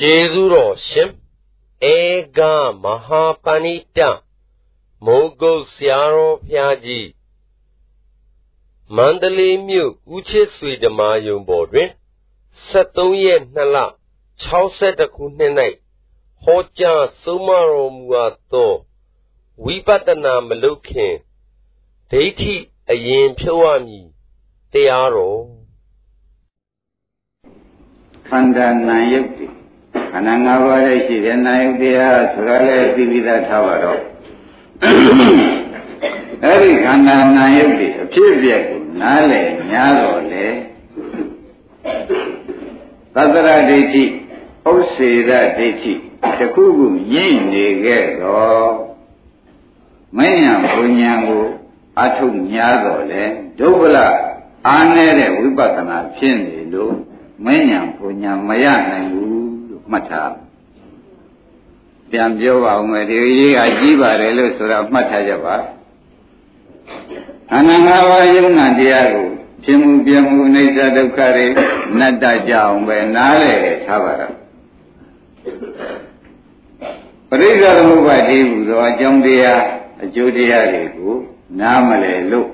ကျေးဇူးတော်ရှင်ဧကမဟာပဏိတမုံကုတ်ဆရာတော်ဘုရားကြီးမန္တလေးမြို့ဦးချစ်ဆွေဓမ္မာယုံပေါ်တွင်73ရက်2လ62ခုနှစ်၌ဟောကြားဆုံးမတော်မူအပ်သောဝိပဿနာမလုခင်ဒိဋ္ဌိအရင်ဖြုတ်ရမည်တရားတော်ခန္ဓာနာယုတ်တိခ န္ဓာ၅ပါးရဲ့ရှိတဲ့နာယုတ်တရားဆိုတာလည်းသိပြီးသားထားပါတော့အဲ့ဒီခန္ဓာနာယုတ်တိအဖြစ်အပျက်ကိုနားလည်များတော့လေသတ္တရဒိဋ္ဌိဥစ္စေရဒိဋ္ဌိတခုခုညှိနေခဲ့တော့မဉ္ဇဉ်ဘုံညာကိုအထုတ်များတော့လေဒုဗ္ဗလအားနေတဲ့ဝိပဿနာဖြစ်နေလို့မဉ္ဇဉ်ဘုံညာမရနိုင်ဘူးလို့ မှတ်ထားပြန်ပြောပါဦးမယ်ဒီရေးကကြီးပါတယ်လို့ဆိုတာမှတ်ထားကြပါအနန္တဘာယုံနာတရားကိုဖြစ်မှုပြမှုအိဋ္ဌဒုက္ခတွေနတ္တကြအောင်ပဲနားလေထားပါတော့ပရိစ္ဆေသမုပ္ပါဒိဟူသောအကြောင်းတရားအကျိုးတရားတွေကိုနားမလဲလို့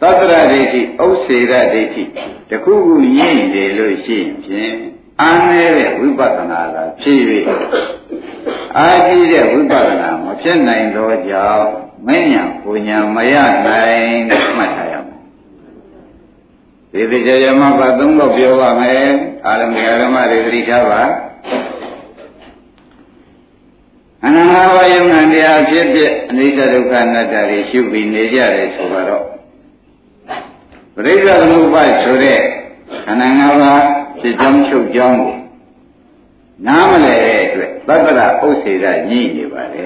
သတ္တရဒိဋ္ဌိဥစ္စေရဒိဋ္ဌိတခုခုညင့်တယ်လို့ရှိရင်ဖြင့် အာနေတဲ့ဝိပဿနာကဖြစ်၍အာကြည့်တဲ့ဝိပဿနာမဖြစ်နိုင်သောကြောင့်မဉ္ဇဉ်ပူညာမရနိုင်မှတ်ထားရမယ်ဒီတိကျရမဘာသုံးတော့ပြောပါမယ်အာရမေဓမ္မတွေသတိထားပါအနန္တဝယုံနာတရားဖြစ်ဖြစ်အနိစ္စဒုက္ခအနတ္တတွေရှုပြီးနေကြတယ်ဆိုတော့ပရိစ္ဆေသမုပ္ပါဆိုတဲ့ခန္ဓာ၅ပါး ဖြစ်ကြောင်းချုပ်ကြောင်းကိုနားမလဲတဲ့အတွက်သတ္တရဥစ္စေရညှိနေပါလေ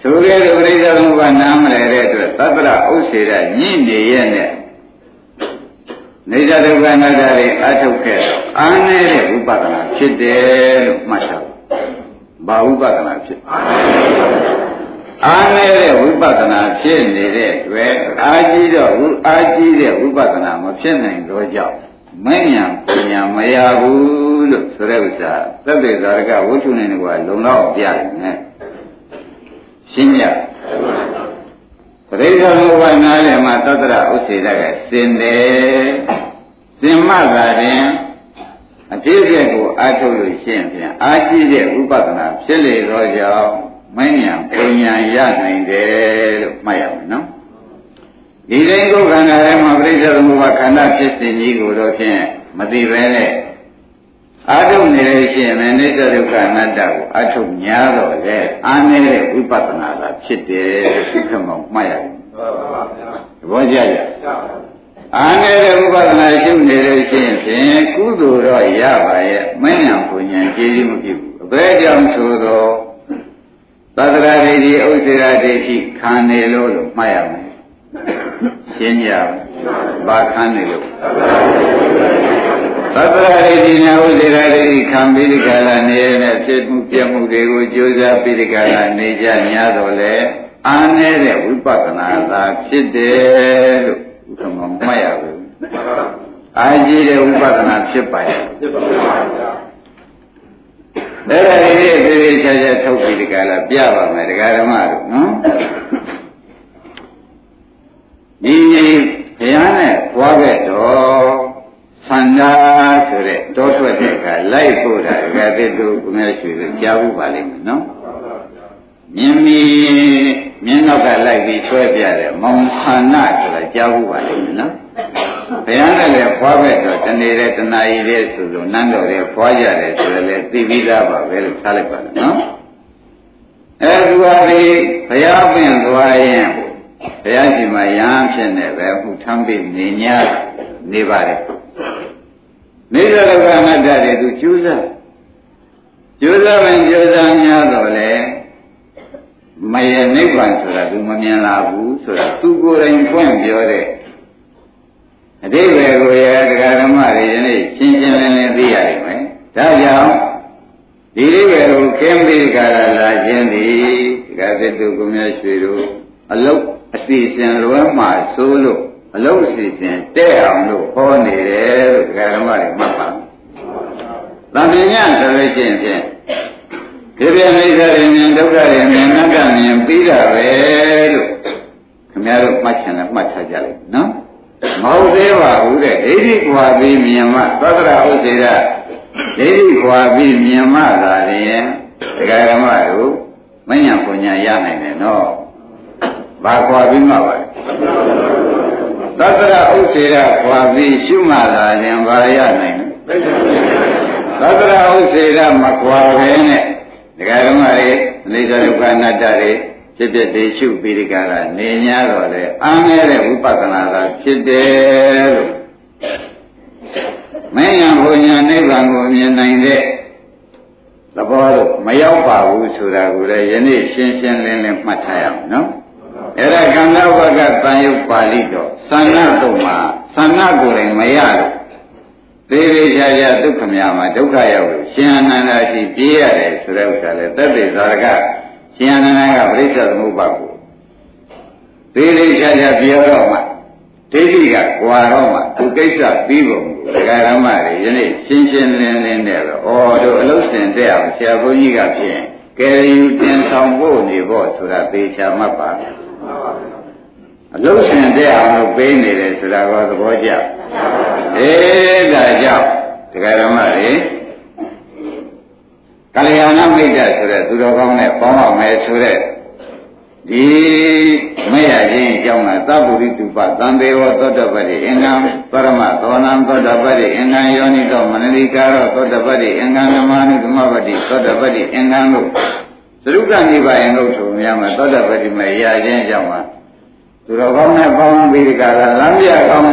ထိုကဲ့သို့ပရိစ္ဆေသမုပ္ပါနားမလဲတဲ့အတွက်သတ္တရဥစ္စေရညှိနေရဲ့နဲ့နေကြဒုက္ခအနတ္တတွေအထုတ်ခဲ့အာနေတဲ့ဝိပဿနာဖြစ်တယ်လို့မှတ်ထားဘာဝိပဿနာဖြစ်အာနေတဲ့ဝိပဿနာဖြစ်နေတဲ့တွေ့အာကြီးတော့ဝအာကြီးတဲ့ဝိပဿနာမဖြစ်နိုင်တော့ကြောင့် မဉ္ဇဉ်ပညာမရဘူးလို့ဆိုတဲ့ဥစ္စာသက်သေသာရကဝိထုနေကွာလုံလောက်ပြတယ်နဲ့ရှင်းရပရိစ္ဆေသမုပ္ပါနားလည်းမှာသတ္တရဥစ္စေတကစင်တယ်စင်မှသာရင်အဖြစ်အပျက်ကိုအားထုတ်လို့ရှင်းပြန်အာကြည့်တဲ့ဥပဒနာဖြစ်လေသောကြောင့်မဉ္ဇဉ်ပုံညာရနိုင်တယ်လို့မှတ်ရမယ်နော် ဒီတိုင်းကိုခန္ဓာထဲမှာပြိဿသမုပ္ပါခန္ဓာဖြစ်စဉ်ကြီးကိုတော့ဖြင့်မသိပဲနဲ့အာထုတ်နေလို့ရှိရင်လည်းနိစ္စဒုက္ခအနတ္တကိုအာထုတ်ညာတော့လေအာနေတဲ့ဝိပဿနာသာဖြစ်တယ်ခမောင်မှတ်ရတယ်သဘောကျကြအာနေတဲ့ဥပဒနာရှုနေလို့ရှိရင်ဖြင့်ကုသိုလ်တော့ရပါရဲ့မဉ္ဇဉ်ပူညာကျေးဇူးမပြုဘူးအဘယ်ကြောင့်ဆိုတော့သတ္တရာဒိဋ္ဌိဥစ္စေရာဒိဋ္ဌိခံနေလို့လို့မှတ်ရမယ် ရှင်းကြပါခံနေလို့သတ္တရာဒိဋ္ဌိနဲ့ဥစ္စေရာဒိဋ္ဌိခံပြီးဒီကလာနေရတဲ့ဖြစ်မှုပြမှုတွေကိုကြိုးစားပြီးဒီကလာနေကြများတော့လေအာနေတဲ့ဝိပဿနာသာဖြစ်တယ်လို့ဥက္ကမမှတ်ရဘူးအာကြီးတဲ့ဝိပဿနာဖြစ်ပါရဲ့ဖြစ်ပါပါအဲ့ဒါလေးသေသေးချာချာထုတ်ပြီးဒီကလာပြပါမယ်ဒကာဓမ္မတို့နော် ဒီဘုရားနဲ့ကြွားခဲ့တော့ဆန္ဒဆိုတဲ့တောထွက်တဲ့အခါလိုက်ပို့တာဒကာသစ်တို့ကိုများရွှေလို့ကြားဘူးပါလိမ့်မယ်နော်မြင်မီမြင်းနောက်ကလိုက်ပြီးဆွဲပြတယ်မောင်ဆန္ဒဆိုတာကြားဘူးပါလိမ့်မယ်နော်ဘုရားနဲ့လည်းဖွားပဲတော့တနေ့တဲ့တနာရီတဲ့ဆိုလို့နန်းတော်ရဲ့ဖွားကြတယ်ဆိုလည်းသိပြီးသားပါပဲလို့ထားလိုက်ပါလားနော်အဲဒီဟာဒီဘုရားပင်သွားရင် ဘုရားရှင်မှာရဟန်းဖြစ်နေပဲအခုထမ်းပြီးနေ냐နေပါတယ်နေတဲ့လောကအနတ္တတွေသူကျိုးစားကျိုးစားရင်ကျိုးစားများတော့လေမယနိဗ္ဗာန်ဆိုတာသူမမြင်လာဘူးဆိုတာသူကိုယ်တိုင်ဖွင့်ပြောတဲ့အတိပ္ပယ်ကိုရတရားဓမ္မတွေယနေ့ရှင်းရှင်းလင်းလင်းသိရနိုင်မယ်ဒါကြောင့်ဒီအိဗယ်ကိုခင်းပြီးကြလာလာခြင်းသည်ဒကာသစ်တို့ကိုမြတ်ရွှေတို့အလုတ် အစီအစဉ်လွယ်မှဆိုလို့အလုတ်အစီအစဉ်တဲ့အောင်လို့ဟောနေတယ်လို့ဒကာဓမ္မတွေမှတ်ပါဘတန်မြင်ဆိုလို့ရှိရင်ဖြင့်ဒီပြအိဋ္ဌရမြင်ဒုက္ခရမြင်နတ္တမြင်ပြီးတာပဲလို့ခင်ဗျားတို့မှတ်ချင်တယ်မှတ်ထားကြလိုက်နော်မဟုတ်သေးပါဘူးတဲ့ဒိဋ္ဌိကွာပြီးမြင်မှသတ္တရဥစေရဒိဋ္ဌိကွာပြီးမြင်မှသာလျင်ဒကာဓမ္မတို့မညံပညာရနိုင်တယ်နော် ဘာကွာပြီးမှပါလဲသတ္တရဥစေရကွာပြီးရှုမှသာလျင်ဘာရနိုင်လဲသတ္တရဥစေရမကွာပဲနဲ့ဒကာဓမ္မတွေအိဋ္ဌဒုက္ခအနတ္တတွေဖြစ်ဖြစ်တည်ရှုပြီးဒီကရနေ냐တော့လေအမ်းနေတဲ့ဝိပဿနာသာဖြစ်တယ်လို့မင်းရဘုံညာနိဗ္ဗာန်ကိုမြင်နိုင်တဲ့သဘောတော့မရောက်ပါဘူးဆိုတာကိုလည်းယနေ့ရှင်းရှင်းလင်းလင်းမှတ်ထားရအောင်နော် အဲ့ဒါကံလဝကတန်ယုတ်ပါဠိတော်သန္နတုံမှာသန္နကိုယ်တိုင်မရလို့သေးသေးချာချာဒုက္ခများမှာဒုက္ခရောက်လို့ရှင်အနန္ဒာရှိပြေးရတယ်ဆိုတဲ့ဥစ္စာလေတသက်ဇာရကရှင်အနန္ဒာကပြိဿသမုပ္ပါကိုသေးသေးချာချာပြောတော့မှဒိဋ္ဌိကကွာတော့မှသူကိစ္စပြီးပုံကိုဒကာရမတွေယနေ့ရှင်းရှင်းလင်းလင်းနဲ့တော့ဩတို့အလုံးစင်တဲ့အောင်ဆရာဘုန်းကြီးကဖြင့်ကယ်ရီတင်ဆောင်ဖို့နေဖို့ဆိုတာသေချာမှတ်ပါ အလုံးစင်တဲ့အောင်လို့ပေးနေတယ်ဆိုတာကသဘောကျအေးဒါကြောင့်ဒကာရမတွေကလျာဏမိတ်တဆိုတဲ့သူတော်ကောင်းနဲ့ပေါင်းအောင်မယ်ဆိုတဲ့ဒီမရခြင်းအကြောင်းကသဗ္ဗုရိတုပသံဘေဝသောတပတိအင်္ဂံပရမသောနံသောတပတိအင်္ဂံယောနိတောမနလိကာရောသောတပတိအင်္ဂံနမနုသမပတိသောတပတိအင်္ဂံလို့သရုပ်ကနေပါရင်လို့ဆိုများမှာသောတပတိမရခြင်းအကြောင်းက သူတော်ကောင်းနဲ့ပေါင်းပြီးဒီကလာလမ်းပြကောင်း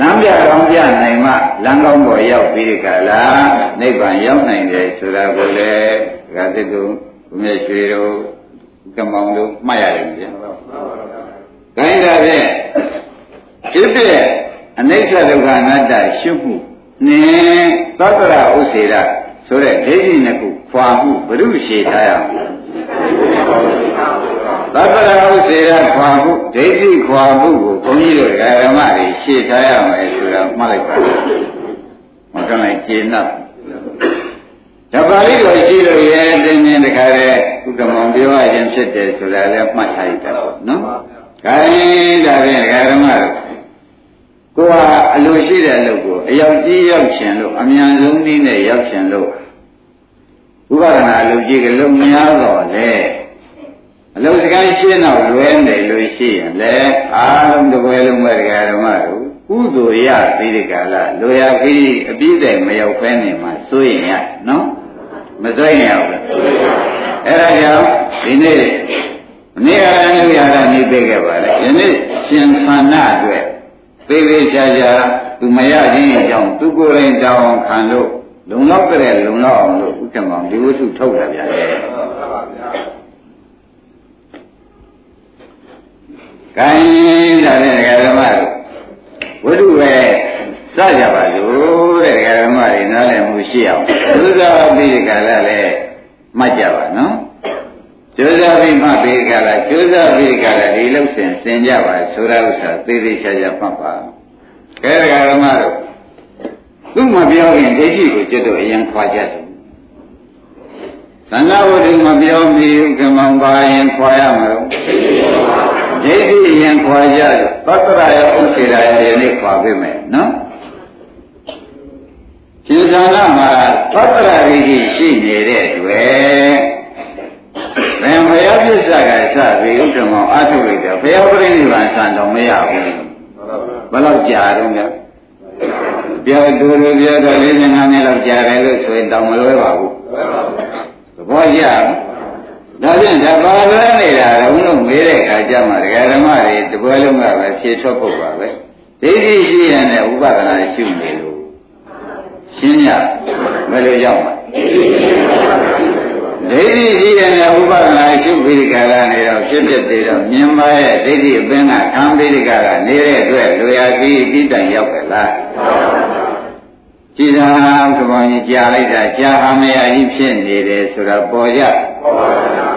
လမ်းပြကောင်းပြနိုင်မှလမ်းကောင်းပေါ်ရောက်ပြီးဒီကလာနိဗ္ဗာန်ရောက်နိုင်တယ်ဆိုတာကိုလည်းဒကာသစ်တို့ဘုမြတ်ရွှေတို့ကမောင်တို့မှတ်ရတယ်ဗျာ။ခိုင်းတာဖြင့်ဖြစ်တဲ့အနိစ္စဒုက္ခအနတ္တရှုမှုနဲ့သတ္တရဥစေရဆိုတဲ့ဒိဋ္ဌိနှစ်ခုခွာမှုဘုရုရှေထားရအောင် သတ္တရဥစေရခွာမှုဒိဋ္ဌိခွာမှုကိုဘုန်းကြီးတို့ဓမ္မတွေရှေ့ထားရမယ်ဆိုတာမှတ်လိုက်ပါမကလိုက်ကျေနပ်ဓပါဠိတော်ရှိလို့ရဲတင်းတင်းတခါတည်းဥက္ကမောင်ပြောရခြင်းဖြစ်တယ်ဆိုတာလည်းမှတ်ထားရတာပေါ့နော်။ခိုင်းဒါဖြင့်ဓမ္မတို့ကိုဟာအလိုရှိတဲ့အလုပ်ကိုအရောက်ကြီးရောက်ရှင်လို့အမြန်ဆုံးနည်းနဲ့ရောက်ရှင်လို့ ဥပဒနာအလုပ်ကြီးကလုံများတော့လေအလုပ်စကားရှင်းတော့လွဲနေလို့ရှိရင်လေအားလုံးတစ်ပွဲလုံးပဲဓမ္မတို့ကုသိုလ်ရပြီးဒီကလာလိုရာပြီးအပြည့်တဲ့မရောက်ဖဲနေမှာစိုးရင်ရနော်မစိုးရင်ရဘူးအဲ့ဒါကြောင့်ဒီနေ့နေ့အရဏုရတာနေပေးခဲ့ပါလေဒီနေ့ရှင်သန္နာအတွက်သေးသေးချာချာသူမရခြင်းအကြောင်းသူကိုယ်တိုင်တောင်းခံလို့ လုံလောက်တဲ့လုံလောက်အောင်လို့ဥက္ကမောင်ဒီဝတ္ထုထုတ်တာဗျာလေကိုင်းဒါနဲ့ဓမ္မတို့ဝတ္ထုပဲစကြပါလို့တဲ့ဓမ္မတွေနားလည်မှုရှိအောင်သုဇာပိကလည်းလည်းမှတ်ကြပါနော်ကျိုးစားပြီးမှပြီးကြလားကျိုးစားပြီးကြလားဒီလောက်စင်စင်ကြပါဆိုတာဥစ္စာသေးသေးချာချာမှတ်ပါကဲဓမ္မတို့ သူ့မပြောရင်ဒိဋ္ဌိကိုကျွတ်တော့အရင်ခွာကြတယ်သန္တာဝတ္ထုမပြောမီကမောင်ပါရင်ခွာရမှာတော့ဒိဋ္ဌိရင်ခွာကြသတ္တရာယဥစ္စေရာယဒီနေ့ခွာပေးမယ်နော်ရှင်သာနာမှာသတ္တရာရိရှိနေတဲ့တွေ့ဘယ်ဘုရားပြစ္ဆာကစပြီးဥက္ကမောအာထုလိုက်တယ်ဘုရားပြိဋိဘံဆံတော်မရဘူးဘယ်တော့ကြာတော့လဲ ပြောတူတူပြောတော့45နှစ်လောက်ကြာတယ်လို့ဆိုရင်တောင်မလွဲပါဘူးသဘောကျဒါဖြင့်ဒါပါလွဲနေတာဘုန်းတို့မေးတဲ့အခါကျမှဒကာဓမ္မတွေတပွဲလုံးကပဲဖြေထွက်ဖို့ပါပဲဒိဋ္ဌိရှိရတဲ့ဥပဒနာရှိနေလို့ရှင်းရဘယ်လိုရောက်မှာ ဒိဋ္ဌိရှိတဲ့ဥပဒနာရှုပိရိကာကနေတော့ဖြစ်ဖြစ်သေးတော့မြင်ပါရဲ့ဒိဋ္ဌိအပင်ကခံပိရိကာကနေတဲ့အတွက်လူရကြီးပြီးတိုင်ရောက်ကြလားကြည်သာကဘောင်ကြီးကြားလိုက်တာကြားအမရကြီးဖြစ်နေတယ်ဆိုတာပေါ်ကြ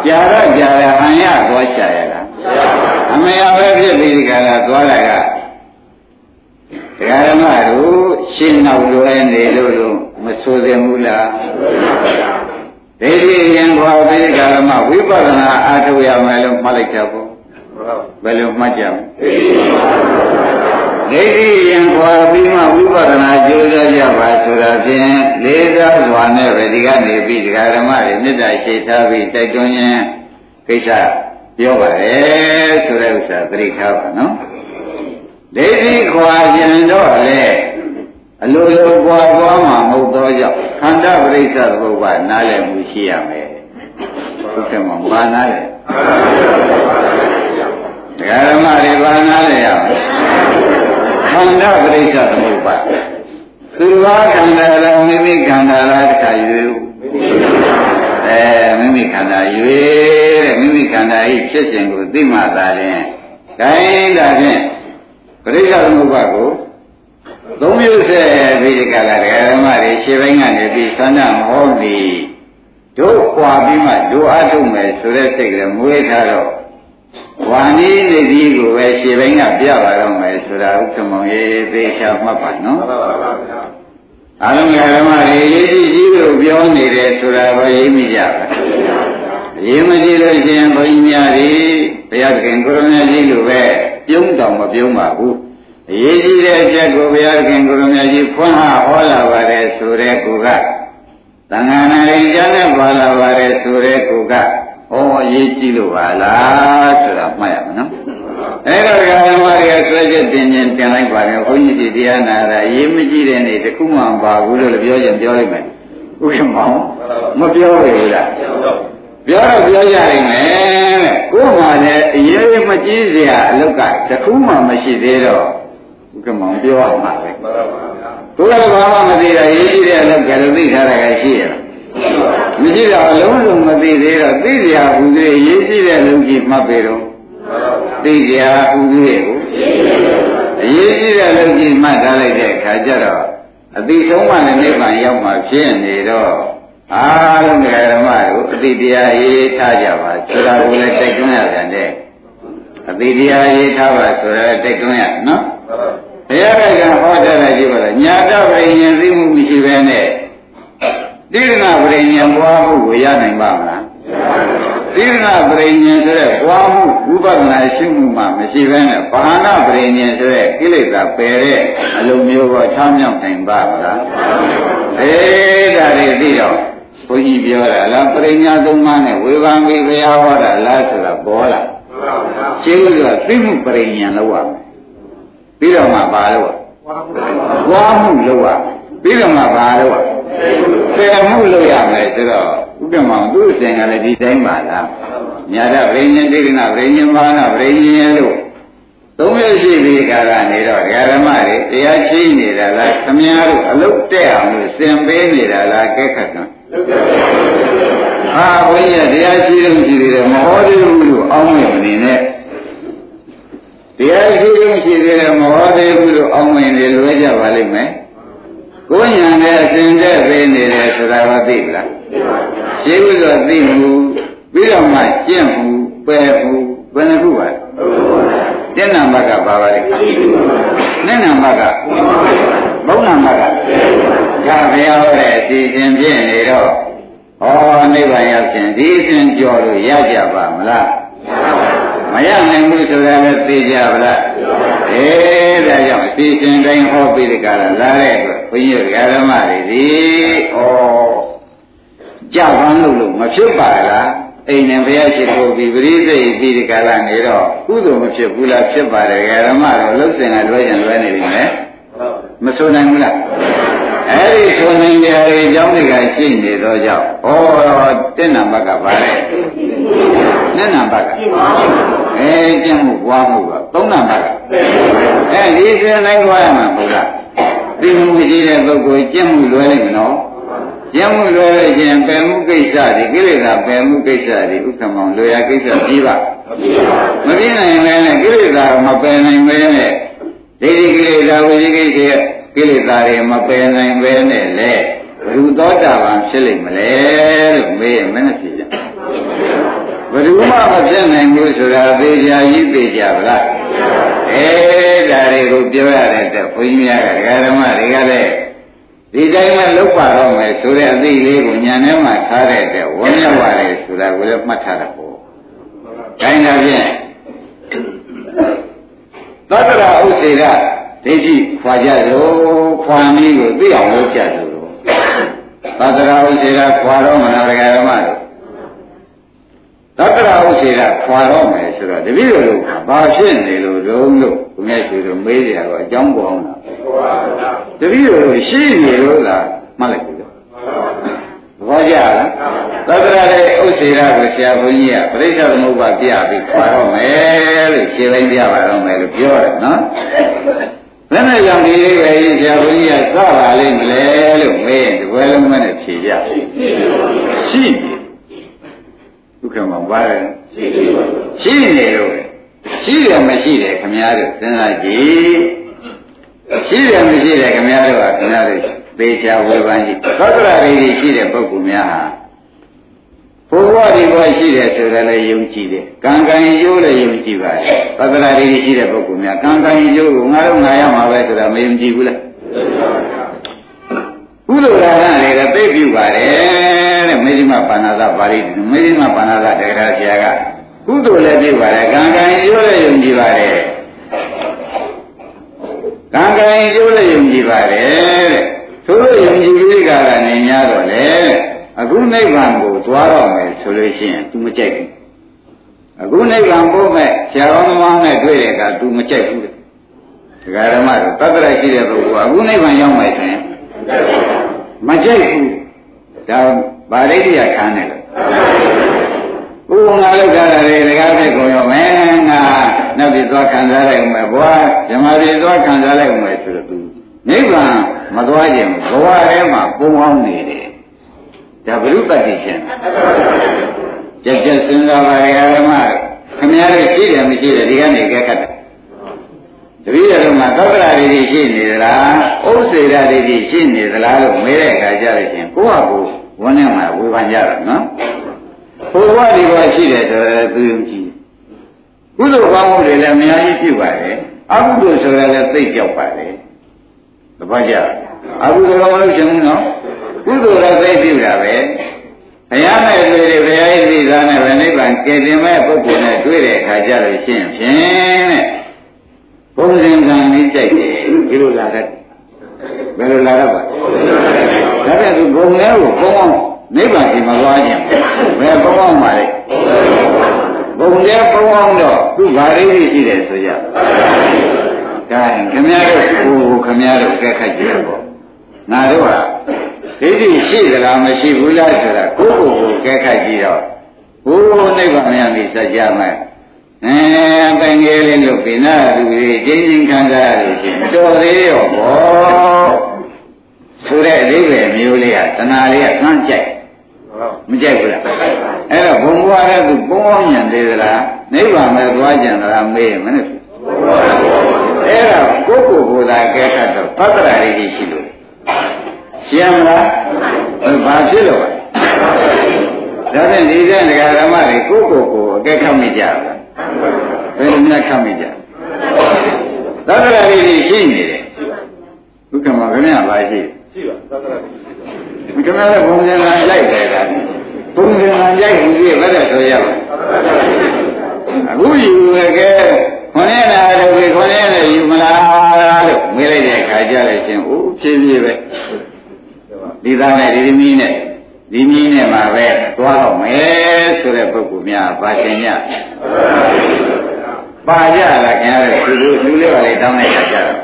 ကြားတော့ကြားရဟန်ရသွားချရလားအမရပဲဖြစ်ပြီးဒီကလာသွားတာကတရားဓမ္မတို့ရှရှင်းနောက်လွယ်နေလို့လို့မဆိုသင့်ဘူးလား ဒိဋ္ဌိရင်ခွာပြီးကာလမှာဝိပဿနာအားထုတ်ရမယ်လို့မှတ်လိုက်ကြပေါ့ဘယ်လိုမှတ်ကြမလဲဒိဋ္ဌိရင်ခွာပြီးမှဝိပဿနာကြိုးစားကြပါဆိုတာဖြင့်လေးစားစွာနဲ့ပဲဒီကနေပြီးဒကာဓမ္မတွေမေတ္တာရှိထားပြီးတိုက်တွန်းခြင်းကိစ္စပြောပါရဲ့ဆိုတဲ့ဥစ္စာသတိထားပါနော်ဒိဋ္ဌိခွာခြင်းတော့လေ အလိုလိုပွားသွားမှာမဟုတ်သောကြောင့်ခန္ဓာပရိစ္ဆသဘုရားနားလည်မှုရှိရမယ်ဟုတ်ကဲ့မဘာနားလဲတရားဓမ္မတွေဘာနားလဲရမယ်ခန္ဓာပရိစ္ဆသဘုရားသူတော်ခန္ဓာလားမိမိခန္ဓာလားတခါယူအဲမိမိခန္ဓာယူတဲ့မိမိခန္ဓာဤဖြစ်ခြင်းကိုသိမှသာလျှင်ဒါရင်ဒါဖြင့်ပရိစ္ဆသမုပ္ပါကို သုံးမျိုးဆက်ပြီးဒီကလာဓမ္မတွေရှင်းပိုင်းကနေပြီးသန္တာမဟောဒီတို့ပွာပြီးမှတို့အထုတ်မယ်ဆိုတဲ့စိတ်ကမွေးထားတော့ဝါနီးနေဒီကိုပဲရှင်းပိုင်းကပြပါတော့မယ်ဆိုတာဥက္ကမောင်ရေးသေချာမှတ်ပါနော်မှန်ပါပါဗျာအလုံးဓမ္မတွေရေးကြည့်ကြည့်လို့ပြောနေတယ်ဆိုတာပဲရေးမိကြပါရေးမကြည့်လို့ရှင်ဘုန်းကြီးများတွေဘုရားခင်ကိုရမကြီးလိုပဲပြုံးတော်မပြုံးပါဘူး အရေးကြီးတဲ့အချက်ကိုဘုရားခင်ကိုရမကြီးဖွင့်ဟဟောလာပါတယ်ဆိုတဲ့ကူကသံဃာနာရင်ကြားနဲ့ပါလာပါတယ်ဆိုတဲ့ကူကဩအရေးကြီးလို့ပါလားဆိုတာမှတ်ရမယ်နော်အဲ့တော့ဓမ္မတွေကဆွဲချက်တင်ခြင်းတင်လိုက်ပါတယ်ဘုန်းကြီးဒီတရားနာတာအရေးမကြီးတဲ့နေ့တခုမှမပါဘူးလို့ပြောရင်ပြောလိုက်မယ်ဥက္ကမောင်မပြောဘူးလားပြောတော့ပြောကြနိုင်မယ်တဲ့ကိုယ်မှလည်းအရေးမကြီးစရာအလုတ်ကတခုမှမရှိသေးတော့ဥ က္ကမောင်ပြောရမှာပဲကိုယ်ကဘာမှမသိတာရေးကြည့်တဲ့အလုတ်ကလည်းသိထားတာကရှိရလားမရှိတော့အလုံးစုံမသိသေးတော့သိစရာဘူးသေးရေးကြည့်တဲ့အလုတ်ကြီးမှတ်ပေတော့သိစရာဘူးသေးကိုအရေးကြီးတဲ့အလုတ်ကြီးမှတ်ထားလိုက်တဲ့အခါကျတော့အတိဆုံးမှလည်းနိဗ္ဗာန်ရောက်မှာဖြစ်နေတော့အားလုံးဓမ္မတို့အတိတရားရေးထားကြပါဆိုတာကိုလည်းတိုက်တွန်းရပြန်တဲ့အတိတရားရေးထားပါဆိုတာတိုက်တွန်းရနော် ဘုရားကဟောထားတာကြည့်ပါလားညာတပရိညာသိမှုမရှိဘဲနဲ့တိရဏပရိညာဘွားမှုကိုရနိုင်ပါမလားတိရဏပရိညာဆိုတဲ့ဘွားမှုဥပဒနာရှိမှုမှမရှိဘဲနဲ့ဘာနာပရိညာဆိုတဲ့ကိလေသာပယ်တဲ့အလုံးမျိုးကိုချမ်းမြောက်နိုင်ပါမလားအေးဒါတွေသိတော့ဘုန်းကြီးပြောတာလားပရိညာသုံးပါးနဲ့ဝေဘာမိဘုရားဟောတာလားဆိုတာပေါ်လာရှင်းလို့ကသိမှုပရိညာလောက်ရမယ် ပြီးတော့မှပါလို့ဝါမှုလောက်ရပြီးတော့မှပါလို့ဆယ်မှုလောက်ရမယ်ဆိုတော့ဥပ္ပမောင်သူ့အစဉ်ကလည်းဒီတိုင်းပါလားညာတပရိညာဒိဋ္ဌိနာပရိညာမာနပရိညာလို့သုံးရရှိပြီးကာကနေတော့ဓမ္မတွေတရားချိနေတာလားခမည်းတော်အလုတ်တက်အောင်လို့သင်ပေးနေတာလားကဲခတ်ကံဟာဘုန်းကြီးတရားရှိလို့ရှိသေးတယ်မဟောသေးဘူးလို့အောင်းမနေနဲ့ တရားရှိလို့ရှိသေးတယ်မဟောသေးဘူးလို့အောင်းမနေလွဲကြပါလိမ့်မယ်ကိုယ်ညာနဲ့အစဉ်တဲ့ပေးနေတယ်ဆိုတာကသိလားသိပါဘူးရှိလို့ဆိုသိမှုပြီးတော့မှကျင့်မှုပယ်မှုဘယ်နှခုပါကျင့်နာမကပါပါလိမ့်နဲ့နာမကဘုံနာမကဒါဘုရားဟောတဲ့အစီအစဉ်ဖြစ်နေတော့ဩနိဗ္ဗာန်ရောက်ခြင်းဒီအစဉ်ကြော်လို့ရကြပါမလား မရနိုင်ဘူးဆိုတာလည်းသိကြပါလားအေးဒါကြောင့်အစီအစဉ်တိုင်းဟောပြီးဒီကရလာတဲ့အတွက်ဘုန်းကြီးဓမ္မတွေဒီဩကြပန်းလို့လို့မဖြစ်ပါလားအိမ်နဲ့ဘုရားရှိခိုးပြီးပရိသေပြီးဒီကလာနေတော့ကုသိုလ်မဖြစ်ဘူးလားဖြစ်ပါတယ်ဓမ္မတော့လှုပ်စင်ကလွဲရင်လွဲနေပြီမယ်မဆိုနိုင်ဘူးလား အဲ့ဒီဆိုနိုင်တဲ့အကြောင်းတွေကရှိနေတော့ကြောင့်ဩတဲ့နံပါတ်ကပါလေနဲ့နံပါတ်ကအဲကျင့်မှုပွားမှုကသုံးနံပါတ်ကအဲဒီဆိုနိုင်သွားရမှာဘုရားသိမှုရှိတဲ့ပုဂ္ဂိုလ်ကျင့်မှုလွယ်လိမ့်မနော်ကျင့်မှုလွယ်လို့ခြင်းပယ်မှုကိစ္စတွေကိလေသာပယ်မှုကိစ္စတွေဥက္ကမောင်လွယ်ရကိစ္စပြီးပါမပြည့်နိုင်ပဲနဲ့ကိလေသာမပယ်နိုင်ပဲနဲ့ဒိဋ္ဌိကိလေသာဝိသိကိစ္စ ကိလေသာတွေမပယ်နိုင်ပဲနဲ့လေဘုသောတာပန်ဖြစ်လိမ့်မလဲလို့မေးရင်မနဲ့ဖြစ်ကြဘဘယ်သူမှမဖြစ်နိုင်ဘူးဆိုတာသေချာကြီးသိကြဗလားအဲဒါတွေကိုပြောရတဲ့အတွက်ဘုန်းကြီးများကဒကာဓမ္မတွေကလည်းဒီတိုင်းမှလောက်ပါတော့မယ်ဆိုတဲ့အသိလေးကိုညာထဲမှာထားတဲ့အတွက်ဝန်းမြောက်ပါတယ်ဆိုတာကိုလည်းမှတ်ထားတာပေါ့။ဒါနဲ့ဖြင့်သတ္တရာဥစ္စေက ဒိဋ္ဌိခွာကြလို့ခွာနည်းကိုသိအောင်လုပ်ကြလို့သတ္တရာဥစ္စေကခွာတော့မလားဒကာဓမ္မတို့သတ္တရာဥစ္စေကခွာတော့မယ်ဆိုတော့တပည့်တော်တို့ဘာဖြစ်နေလို့တုံးလို့ဘုရားရှင်တို့မေးကြတော့အကြောင်းပေါ်အောင်လားတပည့်တော်တို့ရှိနေလို့လားမှတ်လိုက်ပြီတော့ဘောကြလားသတ္တရာရဲ့ဥစ္စေရကိုဆရာဘုန်းကြီးကပြိဿသမုပ္ပါပြပြီးခွာတော့မယ်လို့ရှင်းလိုက်ပြပါတော့မယ်လို့ပြောတယ်နော် ဘယ်နဲ့ကြောင့်ဒီလေးပဲဆရာဘုန်းကြီးကစပါလိမ့်မလဲလို့မေးရင်ဒီဘွယ်လုံးနဲ့ဖြေကြရှိနေဒုက္ခမှာပါတယ်ရှိနေလို့ရှိတယ်မရှိတယ်ခမများတို့စဉ်းစားကြည့်ရှိတယ်မရှိတယ်ခမများတို့ကခမများတို့ပေချာဝေဖန်ကြည့်သောတရာတွေရှိတဲ့ပုဂ္ဂိုလ်များဟာ ဘုရားဒီဘဝရှိတယ်ဆိုတယ်လည်းယုံကြည်တယ်ကံကံကျိုးလည်းယုံကြည်ပါတယ်သောတရာတွေရှိတဲ့ပုဂ္ဂိုလ်များကံကံကျိုးကိုငါတို့ငါရမှာပဲဆိုတာမယုံကြည်ဘူးလားကုသိုလ်ဒါနတွေကသိပြုပါတယ်တဲ့မေဇိမပါဏာသပါဠိမေဇိမပါဏာသတေရာဆရာကကုသိုလ်လည်းပြုပါတယ်ကံကံရိုးလည်းယုံကြည်ပါတယ်ကံကံရိုးလည်းယုံကြည်ပါတယ်တဲ့သို့လို့ယုံကြည်ပြီးကြတာနေ냐တော့လေ အခုနိဗ္ဗာန်ကိုသွားတော့မယ်ဆိုလို့ရှိရင် तू မကြိုက်ဘူးအခုနိဗ္ဗာန်ပို့မဲ့ဆရာတော်သမားနဲ့တွေ့တဲ့အခါ तू မကြိုက်ဘူးတဲ့ဒကာဓမ္မတို့တတ္တရရှိတဲ့ပုဂ္ဂိုလ်ကအခုနိဗ္ဗာန်ရောက်မယ်ဆိုရင်မကြိုက်ဘူးဒါဗာရိတ္တရခံတယ်လို့ဘုရားလောက်တာလေတကားဖြစ်ကုန်ရောမယ်ငါနောက်ပြီးသွားခံစားလိုက်ဦးမယ်ဘွာဓမ္မပြည်သွားခံစားလိုက်ဦးမယ်ဆိုတော့ तू နိဗ္ဗာန်မသွားခြင်းဘဝထဲမှာပုံအောင်နေတယ် ဒါဘုရုပ္ပတိရှင်ကြက်ကြက်စဉ်းစားပါရဲ့ဓမ္မခင်ဗျားတို့ရှိတယ်မရှိတယ်ဒီကနေကြက်ခတ်တယ်တပည့်တော်မှာသောတရာတွေရှိနေသလားဥစ္စေရာတွေရှိနေသလားလို့မေးတဲ့အခါကျတော့ရှင်ကိုယ့်ဟာကိုယ်ဝန်းထဲမှာဝေဖန်ကြတာနော်ဘုရားဒီဘဝရှိတယ်ဆိုတော့သူယုံကြည်ကုသိုလ်ကောင်းမှုတွေလည်းအများကြီးပြုပါတယ်အကုသိုလ်ဆိုရလည်းသိကြောက်ပါတယ်တပတ်ကြအကုသိုလ်ကောင်းလို့ရှင်ဘူးနော် ကုသိုလ်လည်းသိပြုတာပဲဘုရားနဲ့တွေ့တယ်ဘုရားရဲ့သိသားနဲ့ဗနိဗ္ဗာန်ကယ်တင်မဲ့ပုဂ္ဂိုလ်နဲ့တွေ့တဲ့အခါကျတော့ရှင်းဖြင့်တဲ့ဘုံစင်ကံလေးကြိုက်တယ်ဒီလိုလာတတ်ဘယ်လိုလာတော့ပါဒါပြန်သူဘုံလဲကိုဘုံအောင်နိဗ္ဗာန်ဒီမှာသွားခြင်းဘယ်ဘုံအောင်ပါလဲဘုံလဲဘုံအောင်တော့သူ့ဘာလေးရှိတယ်ဆိုကြဒါရင်ခမည်းတော်ကိုခမည်းတော်ကဲခတ်ကြည့်ပေါ့ငါတို့ဟာ ဒိဋ္ဌိရှိသလားမရှိဘူးလားဆိုတာကိုယ့်ကိုယ်ကိုကဲခတ်ကြည့်တော့ဘုရားနိဗ္ဗာန်မြန်ပြီစัจ जा မယ်အဲပင်ငယ်လေးလို့ပိနာလူကြီးကျင်းချင်းခံစားရလို့ရှိရင်တော်သေးရောဘောဆိုတဲ့အလေးပဲမျိုးလေးကတဏှာလေးကကန့်ကြိုက်မကြိုက်ဘူးလားအဲ့တော့ဘုံဘွားတဲ့သူပုံအောင်ညံသေးသလားနိဗ္ဗာန်ပဲသွားကြံသလားမေးမနဲ့အဲ့တော့ကိုယ့်ကိုယ်ကိုယ်သာကဲခတ်တော့ပတ္တရာလေးရှိလို့ ရှင်းမလားဘာဖြစ်လို့ဒါဖြင့်ဒီတဲ့ဒကာဓမ္မတွေကိုယ့်ကိုယ်ကိုအကဲခတ်မိကြလားဘယ်လိုများခတ်မိကြသတ္တရာလေးရှိနေတယ်ဒုက္ခမှာခင်ဗျာပါရှိရှိပါသတ္တရာခင်ဗျားလည်းဘုံစင်ကလိုက်တယ်ဒါဘုံစင်ကကြိုက်ဘူးကြီးဘယ်နဲ့ဆိုရပါအခုယူရခဲ့ခொနဲ့လာတော့ဒီခொနဲ့လည်းယူမလားလို့မေးလိုက်တဲ့အခါကျလည်းရှင်အိုးဖြည်းဖြည်းပဲ ဒီသားနဲ့ဒီသမီးနဲ့ဒီမင်းနဲ့မှာပဲသွားတော့မယ်ဆိုတဲ့ပုဂ္ဂိုလ်များပါရှင်ညပါကြလားခင်ဗျားတို့သူတို့လူလေးပါလေတောင်းလိုက်ကြတော့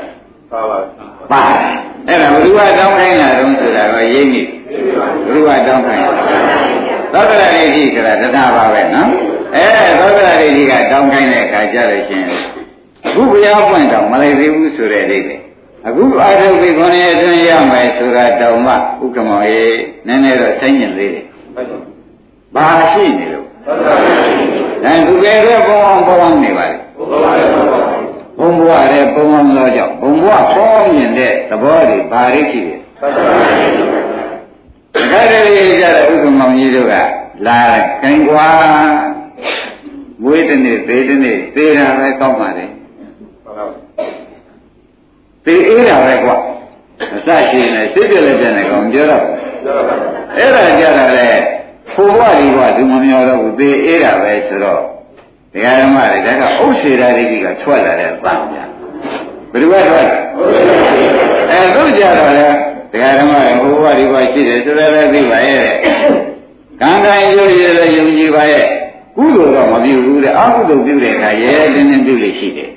ပါပါပါအဲ့ဒါဘုရားတောင်းခိုင်းတာတုံးဆိုတာကရိပ်မိဘုရားတောင်းခိုင်းသောတရရိရှိဆိုတာတဏှာပါပဲနော်အဲသောတရရိရှိကတောင်းခိုင်းတဲ့အခါကျတော့ရှင်အခုဘုရားပွင့်တော့မလိုက်သေးဘူးဆိုတဲ့အိဗယ် အခုအာရုံပြီးခွန်ရဲ့အတွင်းရမယ်ဆိုတာတောင်မှဥက္ကမောရေနည်းနည်းတော့ဆိုင်ကျင်သေးတယ်။ဘာရှိနေလို့အဲသူပဲကဘုံအောင်ဘုံအောင်နေပါလေ။ဘုံဘဝရဲ့ဘုံအောင်သောကြောင့်ဘုံဘဝပေါ်မြင်တဲ့သဘောတွေဘာတွေရှိတယ်။ဒါတွေကြတဲ့ဥက္ကမောကြီးတို့ကလာတယ်။ခင်ကွာမွေးတစ်နေ့သေးတစ်နေ့သေးတာပဲကောင်းပါလေ သေအေးတာပဲကွာအစရှိနေစိတ်ပြလည်းပြနေကောင်ပြောတော့အဲ့ဒါကြတာလေဖိုးဘဝဒီဘဝသူမမျောတော့ဘူးသေအေးတာပဲဆိုတော့ဒကာဓမ္မတွေဒါကဥစ္စေရာဒိဋ္ဌိကထွက်လာတဲ့ပန်းဗျာဘယ်လိုပဲထွက်အဲသူကြတော့လေဒကာဓမ္မတွေဖိုးဘဝဒီဘဝရှိတယ်ဆိုတော့လည်းသိပါရဲ့ကံကံရုပ်ရည်လည်းယုံကြည်ပါရဲ့ကုသိုလ်တော့မပြုဘူးတဲ့အကုသိုလ်ပြုတဲ့အခါရဲတင်းတင်းပြုလို့ရှိတယ်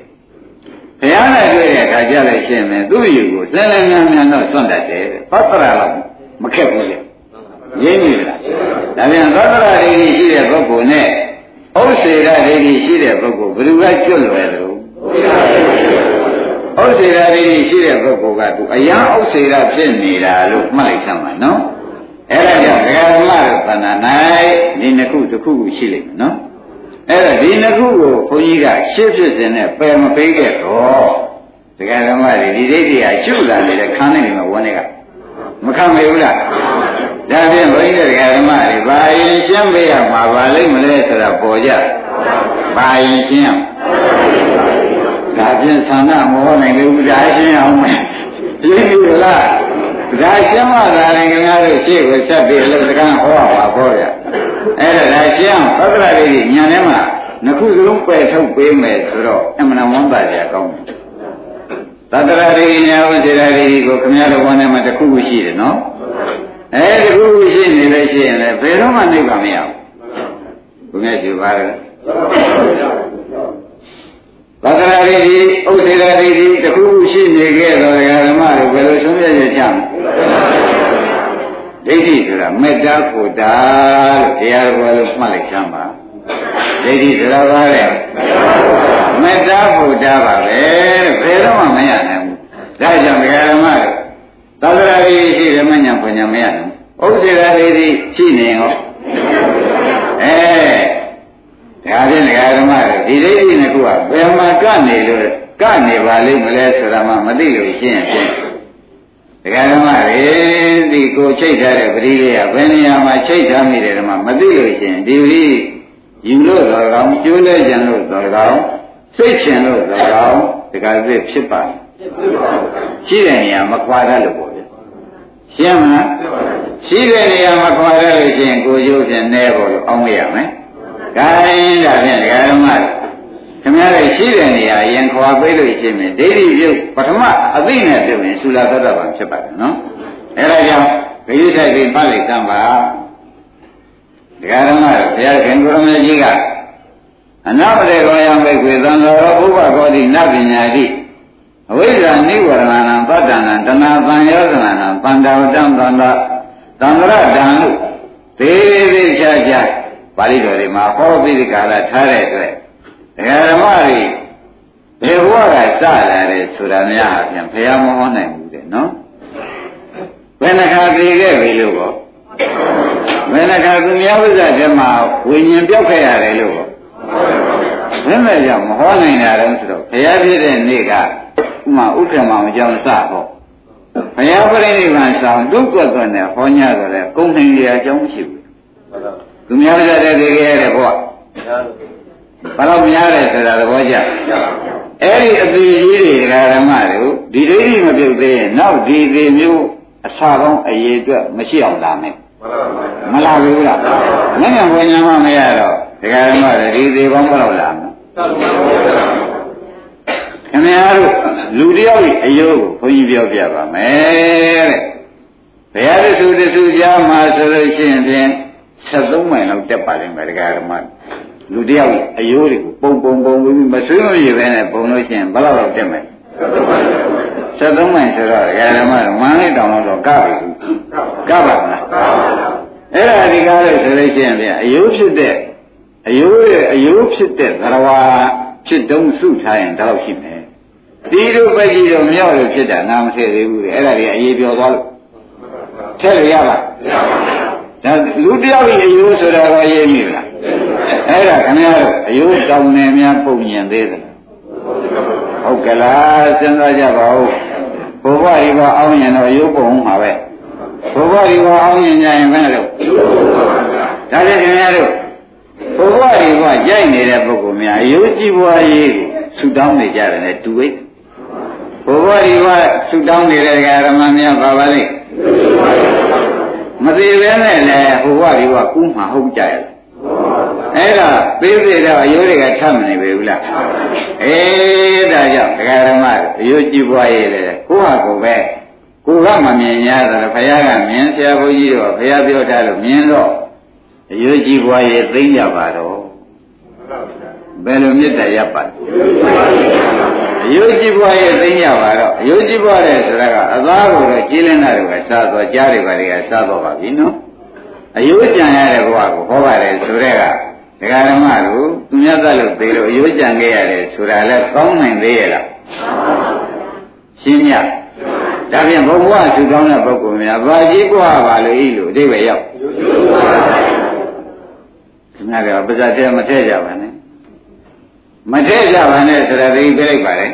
ဘုရားနဲ့တွေ့တဲ့အခါကြလိုက်ရှင်းမယ်သူ့ယူကိုစက်လည်းများများတော့စွန့်တတ်တယ်ပတ္တရာတော့မခက်ဘူးလေရင်းပြီလားဒါပြန်သတ္တရာဒိဋ္ဌိရှိတဲ့ပုဂ္ဂိုလ်နဲ့ဥစ္စေရဒိဋ္ဌိရှိတဲ့ပုဂ္ဂိုလ်ဘယ်သူကကျွတ်လွယ်တယ်ဥစ္စေရဒိဋ္ဌိရှိတဲ့ပုဂ္ဂိုလ်ကသူအယံဥစ္စေရဖြစ်နေတာလို့မှတ်လိုက်သမှာနော်အဲ့ဒါကြောင့်ဒကာဓမ္မတို့ခန္ဓာ၌ဒီနှစ်ခုတစ်ခုခုရှိလိမ့်မယ်နော် အဲ့ဒါဒီနှစ်ခုကိုဘုန်းကြီးကရှင်းဖြစ်စဉ်နဲ့ပယ်မပေးခဲ့တော့ဒကာဓမ္မတွေဒီဒိဋ္ဌိကရှုလာနေတဲ့ခန်းနေမှာဝန်တွေကမခံမေဘူးလားဒါဖြင့်ဘုန်းကြီးတွေကဓမ္မတွေဘာရင်ရှင်းပေးရမှာပါလိမ့်မလဲဆိုတာပေါ်ကြဘာရင်ရှင်းဒါဖြင့်သန္တာမောနိုင်လို့ဒါရှင်းအောင်မယ်ရှင်းပြီလား ဒါရှင်းမှသာရင်ခင်ဗျားတို့ရှေ့ကိုဆက်ပြီးအလုပ်စကားဟောရမှာပေါ့ဗျအဲ့ဒါဒါရှင်းအောင်သက္ကရာလေးညာထဲမှာနှစ်ခုစလုံးပယ်ထုတ်ပေးမယ်ဆိုတော့အမှန်ဝမ်းသာကြကောင်းတယ်သတ္တရာရိညာဝစေရာရိကိုခင်ဗျားတို့ဝမ်းထဲမှာတစ်ခုခုရှိတယ်နော်အဲဒီခုခုရှိနေလို့ရှိရင်လည်းဘယ်တော့မှနိဗ္ဗာန်မရဘူးဘုရားကြည့်ပါလား သတ္တရာရိဒီဥစေရာရိဒီတစ်ခုခုရှိနေခဲ့တော့ဓမ္မတွေဘယ်လိုဆုံးဖြတ်ချက်ချမလဲဒိဋ္ဌိဆိုတာမေတ္တာကိုတာလို့တရားတော်လို့မှတ်လိုက်ချမ်းပါဒိဋ္ဌိဆိုတာဘာလဲမေတ္တာဘုဒ္ဓပါပဲဘယ်တော့မှမရနိုင်ဘူးဒါကြောင့်ဒကာဓမ္မတို့သတ္တရာရိရှိတယ်မညာပညာမရနိုင်ဘူးဥစ္စေရာရိရှိနေဟောအဲ ဒါဖြင့်ဒကာဓမ္မတို့ဒီဒိဋ္ဌိနှစ်ခုကဘယ်မှာကနေလို့ကနေပါလိမ့်မလဲဆိုတာမှမသိလို့ရှင်းဖြင့်ဒကာဓမ္မတွေဒီကိုချိတ်ထားတဲ့ပရိလေးကဘယ်နေရာမှာချိတ်ထားမိတယ်ဓမ္မမသိလို့ရှင်းဒီပရိယူလို့တော်ကောင်းကျိုးလဲကြံလို့တော်ကောင်းစိတ်ချင်လို့တော်ကောင်းဒကာသစ်ဖြစ်ပါရှိတဲ့နေရာမခွာတတ်လို့ပေါ့ဗျရှင်းမလားရှိတဲ့နေရာမခွာတတ်လို့ရှင်းကိုကျိုးဖြင့်နဲဖို့လို့အောင်းရမယ် ခိုင်းဒါဖြင့်ဒကာဓမ္မခင်ဗျားတို့ရှိတဲ့နေရာရင်ခွာပေးလို့ရှင်းမယ်ဒိဋ္ဌိပြုတ်ပထမအသိနဲ့ပြုတ်ရင်သုလာသတ္တဗံဖြစ်ပါတယ်နော်အဲဒါကြောင့်ဂရုစိုက်ပြီးပတ်လိုက်သမ်းပါဒကာဓမ္မတို့ဘုရားခင်ကိုရမကြီးကအနာပတေကောယံဘိက္ခွေသံဃာရောဘုဗ္ဗကောတိနပညာတိအဝိဇ္ဇာနိဝရဏံပတ္တနာတဏှာသံယောဇနာံပန္တာဝတ္တံသန္တာသံဃရတံလို့သေးသေးချာချာ ပါဠိတော်တွေမှာဟောပြီးဒီကာလထားတဲ့အတွက်ဒကာဓမ္မတွေဘယ်ဘဝကစလာတယ်ဆိုတာများအပြင်ဘုရားမဟောနိုင်ဘူးတဲ့နော်ဘယ်နှခါသိခဲ့ပြီလို့ပေါ့ဘယ်နှခါသူများဝိဇ္ဇာထဲမှာဝိညာဉ်ပြောက်ခဲ့ရတယ်လို့ပေါ့ဘယ်မဲ့ကြောင့်မဟောနိုင်တာလဲဆိုတော့ဘုရားပြည့်တဲ့နေ့ကဥမာဥက္ကမအောင်ကြောင့်စဟောဘုရားပြိဋိဘံဆောင်ဒုက္ခသွန်နဲ့ဟောညဆိုတဲ့ကုံနိုင်ရအကြောင်းမရှိဘူး သူများဝိဇ္ဇာတဲ့သိခဲ့ရတဲ့ဘဝဘာလို့များတယ်ဆိုတာသဘောကျအဲ့ဒီအသေးကြီးတွေဓမ္မတို့ဒီဒိဋ္ဌိမပြုတ်သေးရင်နောက်ဒီသေးမျိုးအစာပေါင်းအရေးအတွက်မရှိအောင်လာမယ်မလာဘူးလားငါ့ငါဝိညာဉ်မမရတော့ဒကာဓမ္မတွေဒီသေးပေါင်းဘယ်လောက်လာမလဲခင်ဗျားတို့လူတယောက်အယုတ်ကိုဘုန်းကြီးပြောပြပါမယ်တဲ့ဘုရားတဆူတဆူကြားမှာဆိုလို့ရှိရင်ဖြင့် 73မိုင်လောက်တက်ပါလိမ့်မယ်ဒကာဓမ္မလူတယောက်အယိုးတွေကိုပုံပုံပုံပြီးမဆွေးမပြေပဲနဲ့ပုံလို့ရှိရင်ဘယ်လောက်တော့တက်မယ်73မိုင်ဆိုတော့ဓမ္မတော့မန်းလေးတောင်တော့ကပြီကပါမလားအဲ့ဒါဒီကားလို့ဆိုလို့ရှိရင်အယိုးဖြစ်တဲ့အယိုးရဲ့အယိုးဖြစ်တဲ့သရဝါဖြစ်တုံးစုထားရင်တော့ရှိမယ်ဒီလိုပဲကြီးတော့မြောက်လို့ဖြစ်တာနာမထည့်သေးဘူးလေအဲ့ဒါကြီးအရေးပြောသွားလို့ထည့်လို့ရပါမရပါဘူး ဒါလူတယောက်ရဲ့အယိုးဆိုတာတော့ရေးမိလားအဲ့ဒါခင်ဗျားတို့အယိုးတောင်းနေများပုံညင်သေးသလားဟုတ်ကလားစဉ်းစားကြပါဦးဘုရားဒီဘာအောင်းရင်တော့အယိုးပုံမှာပဲဘုရားဒီဘာအောင်းရင်ကြရင်ဘယ်လိုဒါလည်းခင်ဗျားတို့ဘဝဒီဘဝကြိုက်နေတဲ့ပုဂ္ဂိုလ်များအယုတ်ကြည်ဘဝရေးကိုဆူတောင်းနေကြတယ်နဲ့တူဝိတ်ဘဝဒီဘဝဆူတောင်းနေတဲ့ဓမ္မများပါပါလိမ့် မသေးပဲနဲ့လည်းဘဝဒီဘဝကူးမှဟုတ်ကြရဲ့အဲ့ဒါသေးသေးတော့အယုတ်တွေကထပ်မနေပြီဘူးလားအေးဒါကြောင့်ဒကာဓမ္မအယုတ်ကြည်ဘဝရေးလေကိုယ့်ဟာကိုယ်ပဲကိုကမမြင်ရတာဘုရားကမြင်ဆရာဘုန်းကြီးတို့ဘုရားပြောထားလို့မြင်တော့အယုတ်ကြည်ဘွားရဲ့သိမ့်ကြပါတော့ ဘယ်လိုမေတ္တာရပ်ပါအယုတ်ကြည်ဘွားရဲ့သိမ့်ကြပါတော့အယုတ်ကြည်ဘွားတဲ့ဆိုတာကအသားကိုတော့ကြီးလင်းတာတွေကစားတော့ကြားတွေပါတွေကစားတော့ပါပြီနော်အယုတ်ကြံရတဲ့ဘဝကိုဟောပါတယ်ဆိုတဲ့ကဒကာဓမ္မတို့သူများသက်လို့သိလို့အယုတ်ကြံခဲ့ရတယ်ဆိုတာလဲကောင်းနိုင်သေးရဲ့လားရှင်းညဒါဖြင့်ဘုရားသူကောင်းတဲ့ပုဂ္ဂိုလ်များဘာကြီးกว่าပါလို့ဤလို့အဓိပ္ပာယ်ရောက်ခင်ဗျားကပါဇာတဲမထည့်ကြပါနဲ့ မထည့်ကြပါနဲ့ဆိုတော့ဒီပြလိုက်ပါလေ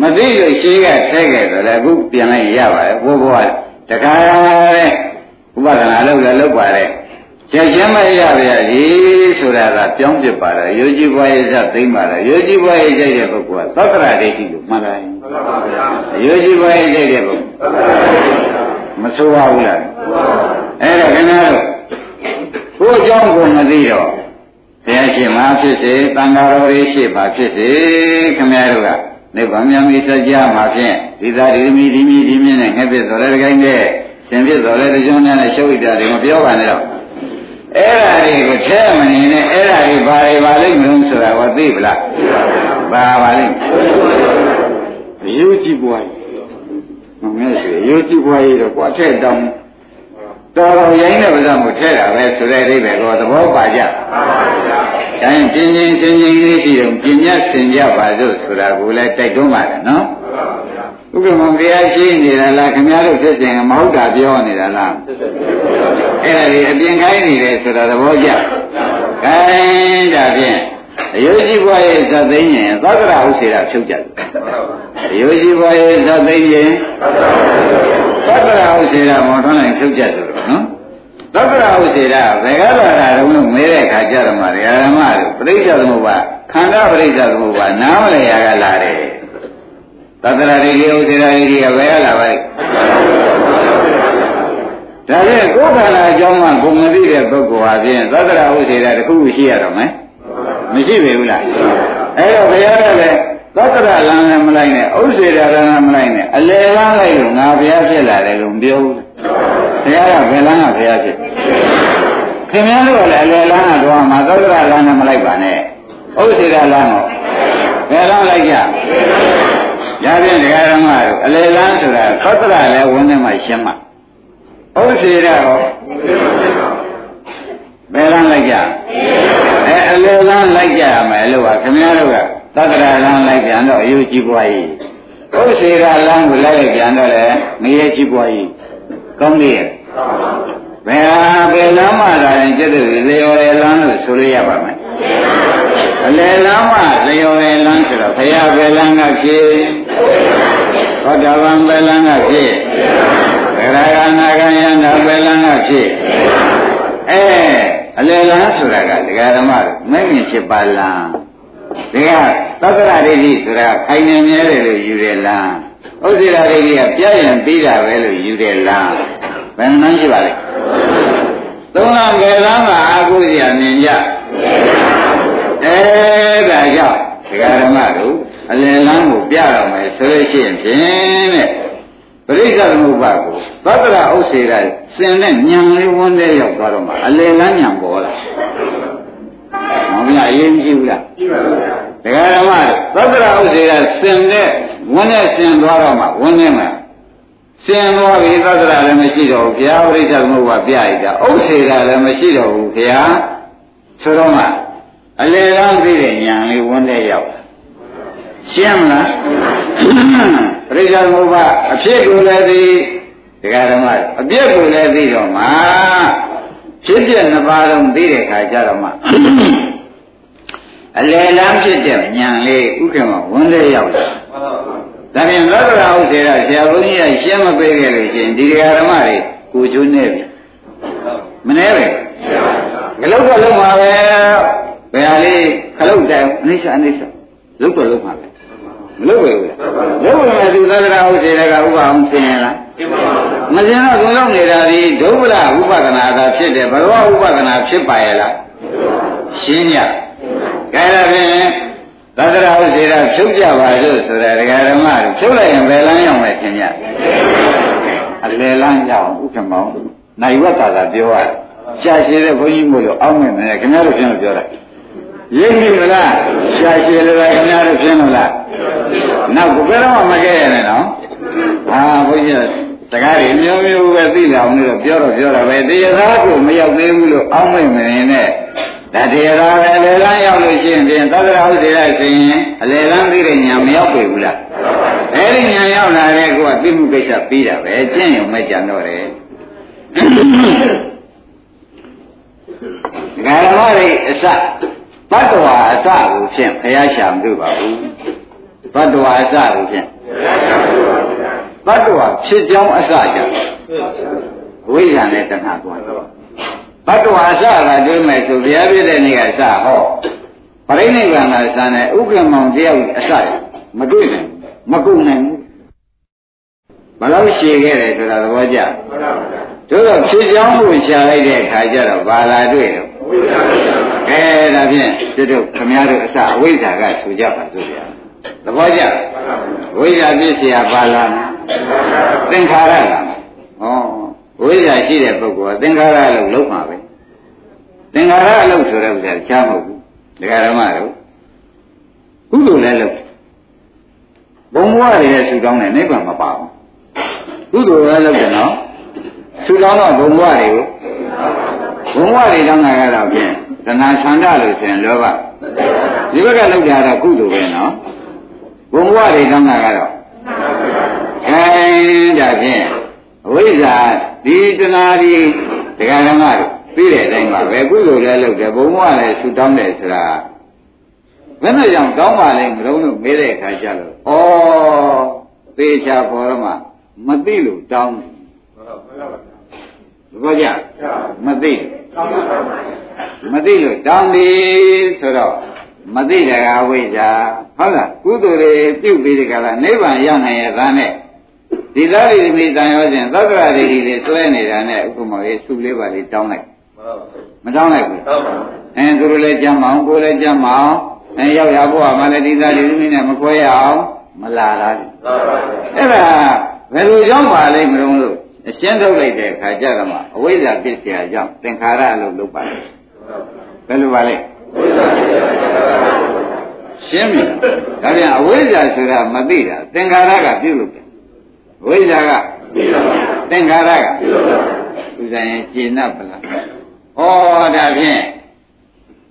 မသိလို့ရှိကထည့်ခဲ့ဆိုတော့အခုပြန်လိုက်ရပါတယ်ဘုရားတခါတဲ့ဥပဒနာလုပ်လည်းလုပ်ပါတယ်ချက်ချင်းမရပါရဲ့ဆိုတာကပြောင်းပြပါတော့ယောဂီဘွားရဲ့ဇတ်သိမ့်ပါတော့ယောဂီဘွားရဲ့ကြိုက်တဲ့ပုဂ္ဂိုလ်ကသတ္တရာဒိဋ္ဌိလို့မှတ်လိုက်ယောဂီဘွားရဲ့ကြိုက်တဲ့ပုဂ္ဂိုလ်မဆိုးပါဘူးလားအဲ့ဒါခင်ဗျားတို့ကိုယ်အကြောင်းကိုမသိတော့ ဘုရားရှင်မှာဖြစ်စေတန်ဃာတော်ကြီးရှိပါဖြစ်စေခင်ဗျားတို့ကနိဗ္ဗာန်မြတ်မိစကြမှာဖြင့်ဒီသာဒီမိဒီမိဒီမြင့်နဲ့ငှက်ဖြစ်တော်လည်းတကိုင်းတဲ့ရှင်ဖြစ်တော်လည်းတကြုံနဲ့ရှုပ်ဣတာတွေမပြောပါနဲ့တော့အဲ့ဓာတွေကိုထဲမနေနဲ့အဲ့ဓာတွေဘာတွေပါလိမ့်မလို့ဆိုတာကိုသိပလားဘာပါလိမ့်ယူကြည့်ပွားမငဲ့ဆိုယူကြည့်ပွားရတော့ကွာထဲတောင်း တော်တော်ရိုင်းတဲ့ဥစ္စာကိုထဲတာပဲဆိုတဲ့အိဗယ်ကိုသဘောပါကြပါပါဘုရား။ဒါရင်ပြင်းပြင်းချင်းချင်းလေးရှိတော့ပြင်းပြဆင်ကြပါစို့ဆိုတာကိုလည်းတိုက်တွန်းပါတယ်နော်။ဥက္ကမဘုရားရှိနေတာလားခင်ဗျားတို့ဖြစ်ခြင်းမဟုတ်တာပြောနေတာလား။အဲ့ဒါဒီအပြင်ခိုင်းနေတယ်ဆိုတာသဘောကျ။ခိုင်းဒါဖြင့်အယုတ်ကြီးဘွားရဲ့ဇတ်သိင်းရင်သက္ကရာဥစေတာဖြုတ်ကြတယ်။အယုတ်ကြီးဘွားရဲ့ဇတ်သိင်းရင်သက္ကရာ ဥစေတာမောထွန်းလိုက်ဖြုတ်ကြတယ်လို့နော်။သက္ကရာဥစေတာဘယ်ကလာတာတုံးလို့မဲတဲ့ခါကြတော့မှဓမ္မတို့ပြိဿသမုပ္ပါခန္ဓာပြိဿသမုပ္ပါနားမလည်ရကလာတယ်။သက္ကရာရိဥစေတာရိကဘယ်ကလာပါလဲ။ဒါဖြင့်ကိုယ်ခန္ဓာအကြောင်းမှကိုမသိတဲ့ပုဂ္ဂိုလ်ဟာဖြင့်သက္ကရာဥစေတာတစ်ခုခုရှိရတော့မယ်။မရှိပေဘူးလားအဲ့တော့ဘုရားကလည်း သက္ကရလမ်းလည်းမလိုက်နဲ့ဥစ္စေတာလမ်းလည်းမလိုက်နဲ့အလယ်လမ်းလိုက်လို့ငါဘုရားဖြစ်လာတယ်လို့ပြောဘူးဘုရားကဘယ်လမ်းကဘုရားဖြစ်ခင်ဗျားတို့ကလည်းအလယ်လမ်းကတော့မှာသက္ကရလမ်းနဲ့မလိုက်ပါနဲ့ဥစ္စေတာလမ်းတော့ဘယ်လမ်းလိုက်ကြရပြန်ဒကာရမတို့အလယ်လမ်းဆိုတာသက္ကရလည်းဝန်းထဲမှာရှင်းမှာဥစ္စေတာရောဘယ်လမ်းလိုက်ကြအဲအလယ်လမ်းလိုက်ကြရမယ်လို့ပါခင်ဗျားတို့က သက္ကရာလမ်းလိုက်ပြန်တော့အယုကြီးပွားကြီးဥစ္စေကလမ်းကိုလိုက်လိုက်ပြန်တော့လေငရေကြီးပွားကြီးကောင်းသေးရဲ့ဘယ်ဟာဘယ်လမ်းမှလာရင်ကျက်တဲ့လေရော်ရလမ်းလို့ဆိုလို့ရပါမယ်အလယ်လမ်းမှလေရော်ရလမ်းဆိုတော့ဘုရားဘယ်လမ်းကဖြစ်သောတာပန်ဘယ်လမ်းကဖြစ်ဘယ်ရာဂနာဂယန္တာဘယ်လမ်းကဖြစ်အဲအလယ်လမ်းဆိုတာကဒကာဓမ္မတို့မဂ္ဂင်7ပါးလမ်း ဒီကသက္ကရာဒိဋ္ဌိဆိုတာခိုင်နေမြဲတယ်လို့ယူတယ်လားဥစ္စေရာဒိဋ္ဌိကပြရင်ပြီးတာပဲလို့ယူတယ်လားဘယ်နှမ်းရှိပါလဲသုံးလဘယ်လမ်းမှာအာဟုဇရာမြင်ကြအဲဒါကြောင့်ဒကာဓမ္မတို့အလယ်လမ်းကိုပြတော့မယ်ဆိုလို့ရှိရင်ဖြင့်တဲ့ပရိစ္ဆေသမုပ္ပါကိုသတ္တရာဥစ္စေရာစင်တဲ့ညံလေးဝန်းတဲ့ရောက်သွားတော့မှအလယ်လမ်းညံပေါ်လာ မောင်မြအရေးမရှိဘူးလားရှိပါပါဘုရားဓမ္မသတ္တရာဥစ္စေရာစင်တဲ့ဝန်းနဲ့စင်သွားတော့မှဝန်းနဲ့မှစင်သွားပြီသတ္တရာလည်းမရှိတော့ဘူးဘုရားပရိစ္ဆေသမုပ္ပါပြရတာဥစ္စေရာလည်းမရှိတော့ဘူးဘုရားဆိုတော့မှအလယ်လမ်းသိတဲ့ညံလေးဝန်းတဲ့ရောက်ရှင်းမလားပရိစ္ဆေသမုပ္ပါအဖြစ်ကိုလည်းသိဒကာဓမ္မအပြည့်ကိုလည်းသိတော့မှ ဖြစ်တဲ့နှစ်ပါးလုံးသိတဲ့ခါကျတော့မှအလယ်လမ်းဖြစ်တဲ့ဉာဏ်လေးဥက္ကမဝန်းလေးရောက်လာဒါပြန်လောကရာဥစ္စေရဆရာဘုန်းကြီးကရှင်းမပေးခဲ့လို့ရှင်ဒီဒကာဓမ္မတွေကိုချိုးနေပြီမနေပဲမလုပ်တော့လုံးပါပဲဘယ်ဟာလေးခလုတ်တယ်အနိစ္စအနိစ္စလုပ်တော့လုံးပါပဲမ လုပ်ဘူးလားလုပ်လို့လည်းသူသဒ္ဒရာဟုတ်စေတဲ့ကဥပအောင်ဆင်းရလားမဆင်းတော့သူလုံးနေတာဒီဒုဗ္ဗလဥပဒနာသာဖြစ်တယ်ဘဂဝဥပဒနာဖြစ်ပါရဲ့လားရှင်းကြကဲဒါဖြင့်သဒ္ဒရာဟုတ်စေတာဖြုတ်ကြပါစို့ဆိုတာဒကာဓမ္မတို့ဖြုတ်လိုက်ရင်ဘယ်လမ်းရောက်မယ်ထင်ကြအလယ်လမ်းရောက်ဥက္ကမောင်နိုင်ဝတ်တာသာပြောရတယ်ရှာရှည်တဲ့ဘုန်းကြီးမို့လို့အောင်းမယ်မယ်ခင်ဗျားတို့ပြန်လို့ပြောတာ ရိပ်ပြီမလားရှာရှည်လို့ခင်ဗျားတို့ပြန်လို့လားနောက်ဘယ်တော့မှမခဲ့ရနဲ့နော်ဟာဘုန်းကြီးစကားတွေမျိုးမျိုးပဲသိလာအောင်လို့ပြောတော့ပြောတာပဲတရားသားကိုမရောက်သေးဘူးလို့အောင်းမိတ်မနေနဲ့ဒါတရားသားပဲလေလန်းရောက်လို့ရှိရင်ပြင်သတ္တရာဟုတ်တယ်ဆိုရင်အလေလန်းသိတဲ့ညာမရောက်ပြီဘူးလားအဲ့ဒီညာရောက်လာတဲ့ကိုကသိမှုကိစ္စပြီးတာပဲကျင့်ရုံမဲ့ကြံတော့တယ်ဓမ္မတွေအစ ဘတ်တော်အစကိုဖြင့်ဘုရားရှာမလို့ပါဘူးဘတ်တော်အစကိုဖြင့်ဘတ်တော်ဖြစ်ကြောင်းအစကြောင့်ဝိညာဉ်နဲ့တဏှာကွာတော့ဘတ်တော်အစကတွေးမယ်ဆိုဘုရားပြတဲ့နေ့ကအစဟောပရိနိဗ္ဗာန်ကစံတဲ့ဥက္ကမောင်တယောက်အစမတွေ့နိုင်မကုန်နိုင်ဘူးဘယ်လောက်ရှည်ခဲ့တယ်ဆိုတာသဘောကျတို့တော့ဖြစ်ကြောင်းကိုရှာလိုက်တဲ့အခါကျတော့ဘာလာတွေ့တော့ ကဲဒါဖြင့်တို့ခမည်းတော်အစအဝိဇ္ဇာကဆူကြပါစို့ဗျာသဘောကျဝိဇ္ဇာပြည့်စရာဘာလာသင်္ခါရလာဩဝိဇ္ဇာရှိတဲ့ပုဂ္ဂိုလ်ကသင်္ခါရလို့လုံးမှာပဲသင်္ခါရလို့ဆိုတဲ့ဥစ္စာချားမဟုတ်ဘူးဒကာရမတို့ကုသိုလ်လည်းလုပ်ဘုံဘဝတွေရဲ့ဆူတောင်းတဲ့နိဗ္ဗာန်မပါဘူးကုသိုလ်လည်းလုပ်တယ်နော်ဆူတောင်းတော့ဘုံဘဝတွေကို ဘုံဘဝတွေတောင်းတာကတော့ဖြင့်သနာဆန္ဒလို့ဆိုရင်လောဘဒီဘက်ကလောက်ကြတော့ကုသိုလ်ပဲနော်ဘုံဘဝတွေတောင်းတာကတော့အဲဒါဖြင့်အဝိဇ္ဇာဒီတဏှာဒီတရားဓမ္မတို့ပြီးတဲ့အတိုင်းပါပဲကုသိုလ်လည်းလုပ်တယ်ဘုံဘဝလည်းဆူတောင်းတယ်ဆိုတာဘယ်နဲ့ကြောင့်တောင်းပါလဲမလုံးလို့မေးတဲ့အခါကျတော့ဩသေချာပေါ်တော့မှမသိလို့တောင်းတယ်ဘောကြမသိ မသိလို့တောင်းပြီဆိုတော့မသိတကားဝိဇ္ဇာဟုတ်လားကုသိုလ်တွေပြုပြီးဒီကလာနိဗ္ဗာန်ရောက်နိုင်ရဲ့သားနဲ့ဒီသားတွေဒီတန်ရောခြင်းသက္ကရာတွေတွေတွဲနေတာနဲ့ဥပမာလေးစုလေးပါလေးတောင်းလိုက်မတောင်းလိုက်ဘူးအဲသူတို့လည်းကြမ်းမအောင်ကိုယ်လည်းကြမ်းမအောင်အဲရောက်ရဖို့ကမှလည်းဒီသားတွေဒီနဲ့မခွဲရအောင်မလာလားအဲ့ဒါဘယ်လိုကြောင့်ပါလိမ့်မလို့ အရှင်းထုတ်လိုက်တဲ့အခါကျတော့မှအဝိဇ္ဇာပစ္စယကြောင့်သင်္ခါရအလုပ်လုပ်ပါလေဘယ်လိုပါလဲရှင်းပြီဒါပြန်အဝိဇ္ဇာဆိုတာမသိတာသင်္ခါရကပြုလုပ်တယ်ဝိဇ္ဇာကသင်္ခါရကပြုလုပ်တယ်ဥဇာရင်ကျေနပ်ပလားဩဒါဖြင့်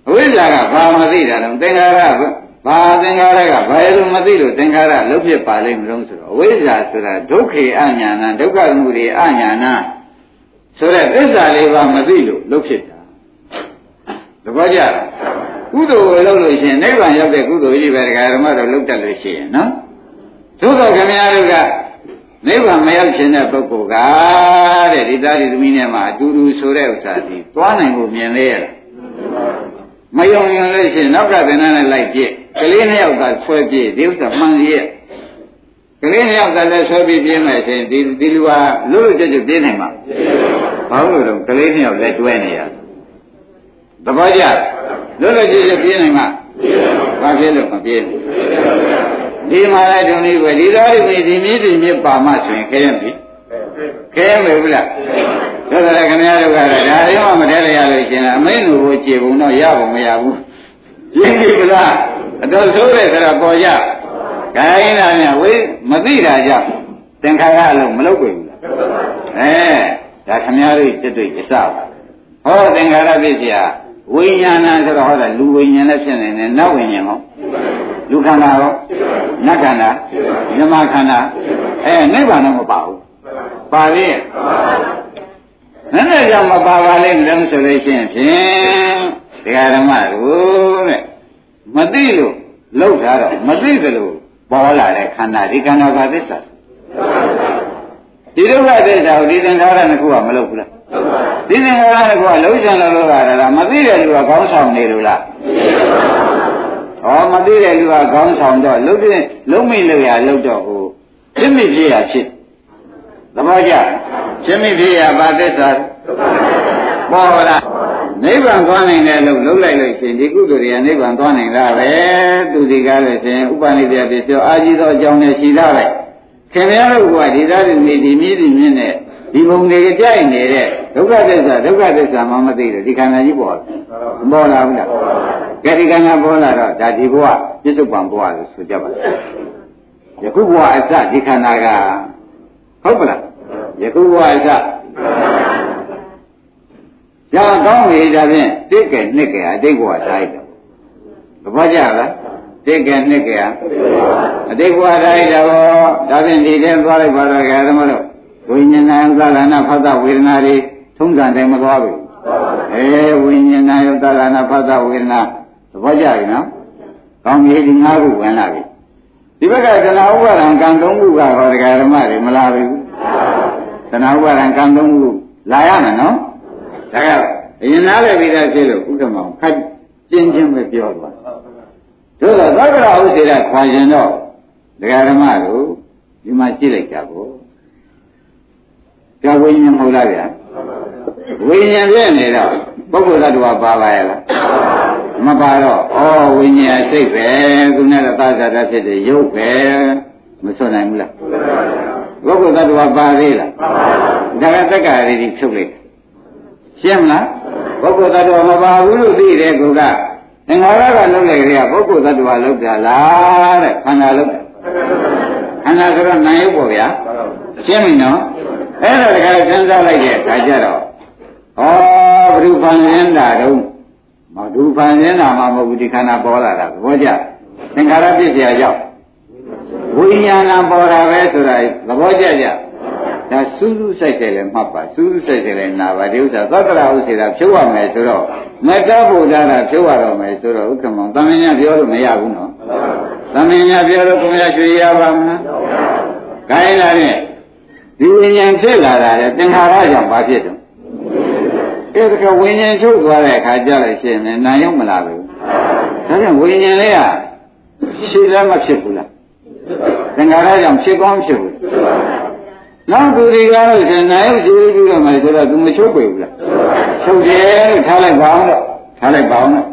အဝိဇ္ဇာကဘာမသိတာလဲသင်္ခါရက ဘာသင်္ခါရကဘာလို့မသိလို့သင်္ခါရလုံးဖြစ်ပါလိမ့်မလို့ဆိုတော့အဝိဇ္ဇာဆိုတာဒုက္ခေအညာဏဒုက္ခမှုတွေအညာဏဆိုတော့သစ္စာလေးပါမသိလို့လုံးဖြစ်တာသဘောကျလားကုသိုလ်ကိုလုပ်လို့ရှိရင်နိဗ္ဗာန်ရောက်တဲ့ကုသိုလ်ကြီးပဲဒကာဓမ္မတို့လုပ်တတ်လို့ရှိရင်နော်သို့သောခင်ဗျားတို့ကနိဗ္ဗာန်မရောက်ခြင်းတဲ့ပုဂ္ဂိုလ်ကတဲ့ဒီသားဒီသမီးနဲ့မှအတူတူဆိုတဲ့ဥစ္စာဒီသွားနိုင်ဖို့မြင်လေရလားမယုံရင်လည်းရှိရင်နောက်ကသင်္ဍနဲ့လိုက်ပြည့် ကလေးနှစ်ယောက်ကဆွဲပြည့်ဒီဥစ္စာမှန်ရဲ့ကလေးနှစ်ယောက်ကလည်းဆွဲပြည့်ပြင်းမယ်ဆိုရင်ဒီဒီလူဟာလို့လို့ကြွကြွပြင်းနိုင်မှာဘာလို့လဲကလေးနှစ်ယောက်လည်းတွဲနေရသဘောကျလို့လို့ကြွကြွပြင်းနိုင်မှာဘာဖြစ်လို့မပြင်းဒီမှာလည်းဒုံလေးပဲဒီသားတွေဒီမြည်ဒီမြည်ပါမှဆိုရင်ခဲရပြီခဲရမယ်ဘူးလားဒါဆိုလည်းခင်ဗျားတို့ကတော့ဒါရောမတဲရလို့ရှင်အမိန့်ကိုကြည်ပုံတော့ရပုံမရဘူးရင်းပြီကလား အတော်ဆိုးတယ်ဆိုတော့ပေါ်ကြ။ခိုင်းတာများဝေးမသိတာကြောင့်သင်္ခါရအလုံးမလုပ်ဘူးလား။အဲဒါခမည်းတော်တွေ့တွေ့ကြစပါ။ဟောသင်္ခါရပစ္စယဝိညာဏဆိုတော့ဟောတာလူဝိညာဉ်လည်းဖြစ်နေတယ်နတ်ဝိညာဉ်ဟောလူခန္ဓာရောနတ်ခန္ဓာညမခန္ဓာအဲနိဗ္ဗာန်တော့မပါဘူးပါပြီနည်းနည်းကြောင့်မပါပါလိမ့်မယ်ဆိုလို့ရှိရင်ဖြင့်တရားဓမ္မတို့တဲ့မသိလို့ လောက်ထားတော့မသိသလိုပေါ်လာတဲ့ခန္ဓာဒီခန္ဓာဘာသစ္စာဒီဒုက္ခသစ္စာကိုဒီသင်္ခါရနှစ်ခုကမလုပ်ဘူးလားဒီသင်္ခါရနှစ်ခုကလုံးချင်လို့လို့ရတာမသိတဲ့လူကခေါင်းဆောင်နေလို့လားဟောမသိတဲ့လူကခေါင်းဆောင်တော့လုံးတဲ့လုံးမိလို့ရလုံးတော့ဟိုဖြစ်မိဖြစ်ရဖြစ်သဘောကျဖြစ်မိဖြစ်ရဘာသစ္စာပေါ်လား နိဗ္ဗာန်သွားနိုင်တယ်လို့လုံးလိုက်လို့ရှင်ဒီကုသိုလ်တွေကနိဗ္ဗာန်သွားနိုင်တာပဲသူဒီကားလို့ရှင်ဥပနိဒေယပစ္စယောအာကြီးသောအကြောင်းနဲ့ရှိတာပဲခင်ဗျားတို့ကဒီသားတွေနေဒီမြည်ဒီမြင့်နဲ့ဒီဘုံတွေကြိုက်နေတဲ့ဒုက္ခသစ္စာဒုက္ခသစ္စာမှမသိတယ်ဒီခန္ဓာကြီးပေါ်ပေါ်လာဘူးလားကဲဒီခန္ဓာပေါ်လာတော့ဒါဒီဘဝပြစ္ဆုတ်ပံဘဝလို့ဆိုကြပါလားယခုဘဝအစဒီခန္ဓာကဟုတ်ပလားယခုဘဝအစ ရအောင်ကောင်းပြီဒါဖြင့်တိတ်ကဲနှစ်ကဲအတိတ်ဘဝထားလိုက်တော့သဘောကျလားတိတ်ကဲနှစ်ကဲအတိတ်ဘဝထားလိုက်တော့ဒါဖြင့်ဒီထဲသွားလိုက်ပါတော့ကဲဓမ္မတို့ဝိညာဏသလနာဖသဝေဒနာတွေထုံးစံတိုင်းမသွားဘူးအဲဝိညာဏယောသလနာဖသဝေဒနာသဘောကျပြီနော်ကောင်းပြီဒီ၅ခုဝင်လာပြီဒီဘက်ကသနာဥပါဒံကံ၃ခုကဟောတရားဓမ္မတွေမလာဘူးသနာဥပါဒံကံ၃ခုလာရမယ်နော် ဒါကအရင်နားလည်ပြီးသားဖြစ်လို့ဥဒ္ဓမောင်ခက်ကျင်းချင်းပဲပြောသွားတို့တော့သက္ကရာဥစေရခွာရင်တော့တရားဓမ္မတို့ဒီမှာကြည့်လိုက်ကြပေါ့ကြာဝိညာဉ်မဟုတ်လားဗျာဝိညာဉ်ပြည့်နေတော့ပုဂ္ဂိုလ်သတ္တဝါပါပါရဲ့လားမပါတော့ဩဝိညာဉ်စိတ်ပဲခုနကသာသတာဖြစ်တဲ့ရုပ်ပဲမဆွနိုင်ဘူးလားပုဂ္ဂိုလ်သတ္တဝါပါသေးလားဒါကတက္ကရာတွေဖြုတ်လိုက် ရှင်းမလားပုဂ္ဂိုလ်သတ္တဝါမပါဘူးလို့သိတယ်ကောကသင်္ခါရကလုံးလိုက်ကြပုဂ္ဂိုလ်သတ္တဝါလုံးတာလားတဲ့ခန္ဓာလုံးခန္ဓာဆိုတော့နာယုတ်ပေါ့ဗျာရှင်းပြီနော်အဲ့ဒါတခါစဉ်းစားလိုက်တဲ့အခါကျတော့ဩဘုရုဖန်ရင်းတာတော့မဒုဖန်ရင်းတာမှမဟုတ်ဘူးဒီခန္ဓာပေါ်လာတာသဘောကျသင်္ခါရပြည့်စရာကြောင့်ဝိညာဏပေါ်တာပဲဆိုတာသဘောကျကြ ဒါစူးစူးဆိုင်ဆိုင်လည်းမှတ်ပါစူးစူးဆိုင်ဆိုင်လည်းနာပါဒီဥစ္စာသတ္တရာဥစ္စာဖြုတ်ရမယ်ဆိုတော့မေတ္တာဘုရားတာဖြုတ်ရတော့မယ်ဆိုတော့ဥက္ကမောင်သမင်ညာပြောလို့မရဘူးနော်သမင်ညာပြောလို့ကိုယ်ရရွှေရပါမလားခိုင်းလာတဲ့ဒီဝိညာဉ်ဖြစ်လာတာလေသင်္ခါရကြောင့်ဘာဖြစ်တော့အဲ့ဒါကဝိညာဉ်ထုတ်သွားတဲ့အခါကျလို့ရှိရင်နာရောက်မလာဘူးဒါကြောင့်ဝိညာဉ်လေးကရှိလည်းမဖြစ်ဘူးလားသင်္ခါရကြောင့်ဖြစ်ကောင်းဖြစ်ဘူး နောက်သူတွေကတော့ရှင်နာရောက်ကြည့်ပြီးတော့မှဆိုတော့သူမချုပ်ပေဘူးလားချုပ်တယ်လို့ထားလိုက်ပါအောင်တော့ထားလိုက်ပါအောင်တော့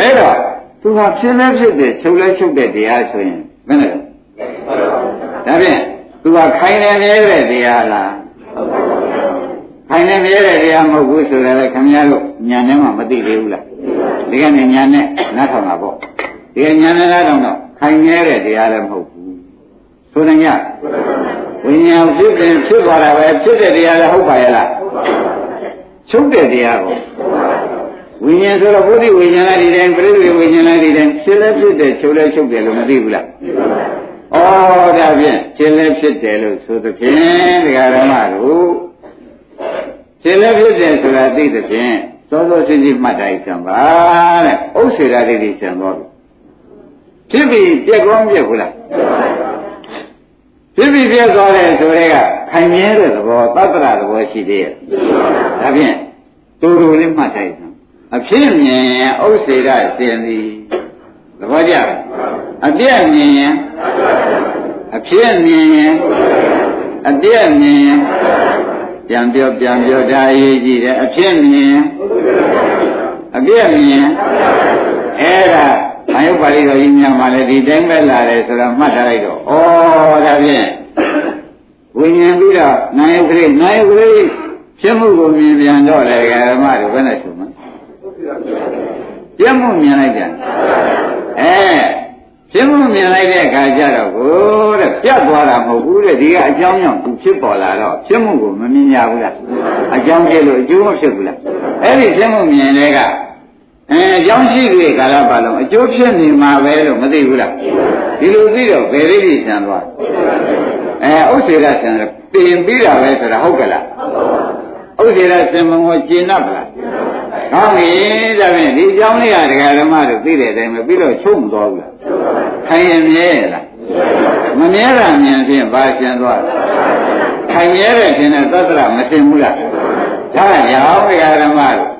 အဲ့တော့သူကဖြစ်လဲဖြစ်တယ်ချုပ်လဲချုပ်တဲ့တရားဆိုရင်ဘယ်နဲ့ဒါဖြင့်သူကခိုင်နေမြဲတဲ့တရားလားခိုင်နေမြဲတဲ့တရားမဟုတ်ဘူးဆိုတော့လည်းခင်ဗျားတို့ညာနဲ့မှမသိသေးဘူးလားဒီကနေ့ညာနဲ့နားထောင်တာပေါ့ဒီကညာနဲ့နားထောင်တော့ခိုင်မြဲတဲ့တရားလည်းမဟုတ်ဘူးဆိုတဲ့ည ဝိညာဉ်ဖြစ်ရင်ဖြစ်သွားတာပဲဖြစ်တဲ့တရားလည်းဟုတ်ပါရဲ့လားချုပ်တဲ့တရားကိုဝိညာဉ်ဆိုတော့ဘုဒ္ဓဝိညာဉ်လည်းဒီတိုင်းပြိဋိဝိညာဉ်လည်းဒီတိုင်းဖြစ်လည်းဖြစ်တယ်ချုပ်လည်းချုပ်တယ်လို့မသိဘူးလားဩဒါဖြင့်ဖြစ်လည်းဖြစ်တယ်လို့ဆိုသဖြင့်ဒကာရမတို့ဖြစ်လည်းဖြစ်တယ်ဆိုတာသိသဖြင့်စောစောစီးစီးမှတ်တိုင်းဆံပါတဲ့ဥစ္စေရာတိတိဆံတော်ပြီဖြစ်ပြီးပြက်ကောင်းပြက်ဘူးလား ဖြစ်ပြီးပြက်သွားတယ်ဆိုတဲ့ကခိုင်မြဲတဲ့သဘောသတ္တရသဘောရှိသေးရဲ့ဒါဖြင့်တူတူလေးမှတ်တိုင်းဆံအဖြစ်မြင်ဥစ္စေရစင်သည်သဘောကျလားအပြည့်မြင်ရင်အဖြစ်မြင်ရင်အပြည့်မြင်ရင်ပြန်ပြောပြန်ပြောဒါအရေးကြီးတယ်အဖြစ်မြင်ရင်အပြည့်မြင်ရင်အဲ့ဒါ အယုပါဠိတော်ကြီးများမှလည်းဒီတိုင်းပဲလာတယ်ဆိုတော့မှတ်ထားလိုက်တော့ဩဒါဖြင့်ဝိညာဉ်ပြီးတော့နာယုကလေးနာယုကလေးဖြစ်မှုကိုမြင်ပြန်တော့လေဓမ္မတို့ဘယ်နဲ့ဆိုမလဲပြတ်မှုမြင်လိုက်ကြအဲဖြစ်မှုမြင်လိုက်တဲ့အခါကျတော့ကိုတဲ့ပြတ်သွားတာမဟုတ်ဘူးတဲ့ဒီကအကြောင်းကြောင့်သူဖြစ်ပေါ်လာတော့ဖြစ်မှုကိုမမြင်ရဘူးလားအကြောင်းကျလို့အကျိုးမဖြစ်ဘူးလားအဲ့ဒီဖြစ်မှုမြင်တဲ့က အဲအကြောင်းရှိတဲ့ကာလပတ်လုံးအကျိုးဖြစ်နေမှာပဲလို့မသိဘူးလားဒီလိုသိတော့ဘယ်လေးကြီးဆံသွားအဲဥစ္စေကဆံတယ်ပြင်ပြီးတာပဲဆိုတာဟုတ်ကလားဥစ္စေကဆံမဟောကျင်납လားကောင်းပြီဒါဖြင့်ဒီအကြောင်းလေးကဒကာဓမ္မတို့သိတဲ့အတိုင်းပဲပြီးတော့ချုပ်မသွားဘူးလားခိုင်ရမြဲလားမမြဲတာမြင်ဖြင့်ဘာကျင်သွားလဲခိုင်ရတဲ့ခြင်းနဲ့သတ္တရမသိဘူးလားဒါရောဘုရားဓမ္မတို့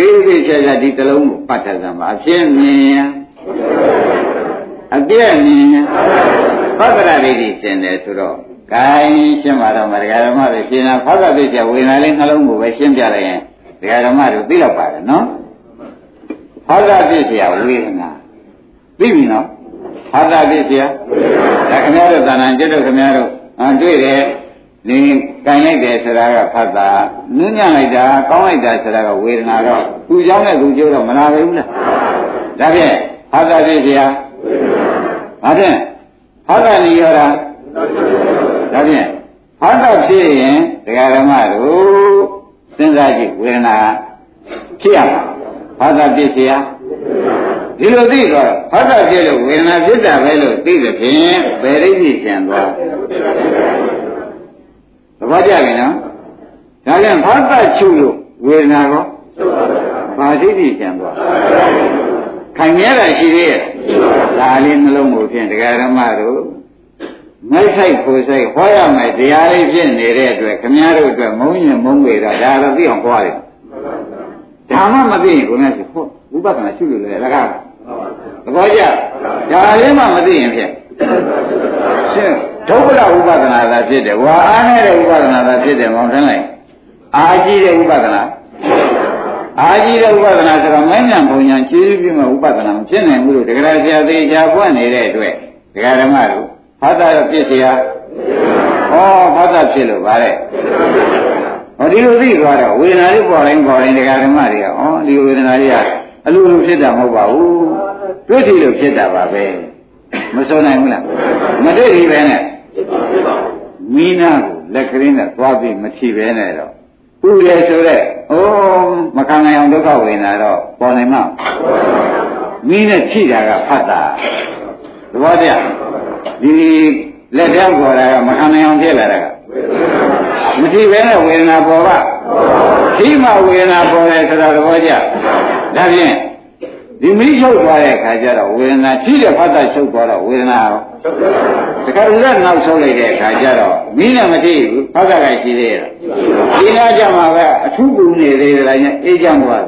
သေးသေးချာချာဒီတလုံးကိုပတ်သက်စမ်းပါအဖြစ်မြင်ရင်အပြည့်မြင်ရင်သတ္တရလေးကြီးသင်တယ်ဆိုတော့ဂိုင်းရှင်းပါတော့မတရားဓမ္မတွေရှင်းတာဖောက်တာပြည့်ချဝေဒနာလေးနှလုံးကိုပဲရှင်းပြလိုက်ရင်တရားဓမ္မတို့သိတော့ပါတယ်နော်ဖောက်တာပြည့်ချဝေဒနာသိပြီနော်ဖောက်တာပြည့်ချဒါခင်ဗျားတို့သာနာကျွတ်တို့ခင်ဗျားတို့အတွေ့တယ် နေကန်လိုက်တယ်ဆိုတာကဖတ်တာနူးညံ့လိုက်တာကောင်းလိုက်တာဆိုတာကဝေဒနာတော့သူเจ้าနဲ့သူကျိုးတော့မနာပဲဘူးလားဒါဖြင့်ဖတ်တာပြည့်ချဘာဖြင့်ဖတ်တာနေရတာဒါဖြင့်ဖတ်တာဖြစ်ရင်တရားဓမ္မတို့စဉ်းစားကြည့်ဝေဒနာဖြစ်ရမှာဖတ်တာပြည့်ချရာဒီလိုသိတော့ဖတ်တာဖြစ်လို့ဝေဒနာဖြစ်တာပဲလို့သိတဲ့ဖြင့်ဘယ်ရိပ်ကြီးကျန်သွား သဘောကျပြီနော်ဒါပြန်ဖတ်တာချုပ်လို့ဝေဒနာကောဘာဒိဋ္ဌိကျန်သွားခိုင်မြဲတာရှိသေးရဲ့ဒါလေးနှလုံးကိုဖြင့်တရားဓမ္မတို့မိုက်ဆိုင်ကိုဆိုင်ဟောရမယ်တရားလေးဖြစ်နေတဲ့အတွက်ခမည်းတော်အတွက်မုန်းရင်မုန်းပေတာဒါတော့သိအောင်ဟောရတယ်ဒါမှမသိရင်ကိုယ်နဲ့ဟုတ်ဥပဒနာရှိလို့လေလကားသဘောကျဒါလေးမှမသိရင်ဖြင့်ရှင်း ဒုက္ခလဥပဒနာသာဖြစ်တယ်ဝါအားနဲ့ဥပဒနာသာဖြစ်တယ်မောင်ထမ်းလိုက်အာကြီးတဲ့ဥပဒနာအာကြီးတဲ့ဥပဒနာဆိုတော့မဉ္ဇဉ်ဘုံညာကျေးဇူးပြုမဲ့ဥပဒနာမဖြစ်နိုင်ဘူးလို့တကယ်ဆရာသေးချာပွင့်နေတဲ့အတွက်ဒကာဓမ္မတို့ဖတ်တာတော့ပြစ်เสียဩဖတ်တာဖြစ်လို့ဗါတဲ့ဟောဒီလိုသိသွားတော့ဝေဒနာလေးပေါ်တိုင်းပေါ်တိုင်းဒကာဓမ္မတွေကဩဒီဝေဒနာလေးကအလိုလိုဖြစ်တာမဟုတ်ပါဘူးတွေ့ထီလို့ဖြစ်တာပါပဲမစိုးနိုင်ဘူးလားမတွေ့ဒီပဲနဲ့ မိနာကိုလက်ကလေးနဲ့သွားပြီးမထီပဲနဲ့တော့ဥတယ်ဆိုတော့ဩမခံနိုင်အောင်ဒုက္ခဝေဒနာတော့ပေါ်နိုင်မှာမိနဲ့ထိတာကဖတ်တာသဘောတည်းဒီလက်ထဲပေါ်တာကမခံနိုင်အောင်ဖြစ်လာတာကမထိပဲနဲ့ဝေဒနာပေါ်ကထိမှဝေဒနာပေါ်တယ်ဆိုတာသဘောကျဒါဖြင့် ဒီမိချုပ်သွားတဲ့အခါကျတော့ဝေဒနာထိတဲ့ဖတ်တာချုပ်သွားတော့ဝေဒနာရောတခါတည်းနောက်ဆုံးလိုက်တဲ့အခါကျတော့မိနဲ့မထိဘူးဖတ်တာကရှိသေးရဲ့ဒီနာကြမှာပဲအထူးပူနေသေးတယ်လည်းအေးချမ်းသွား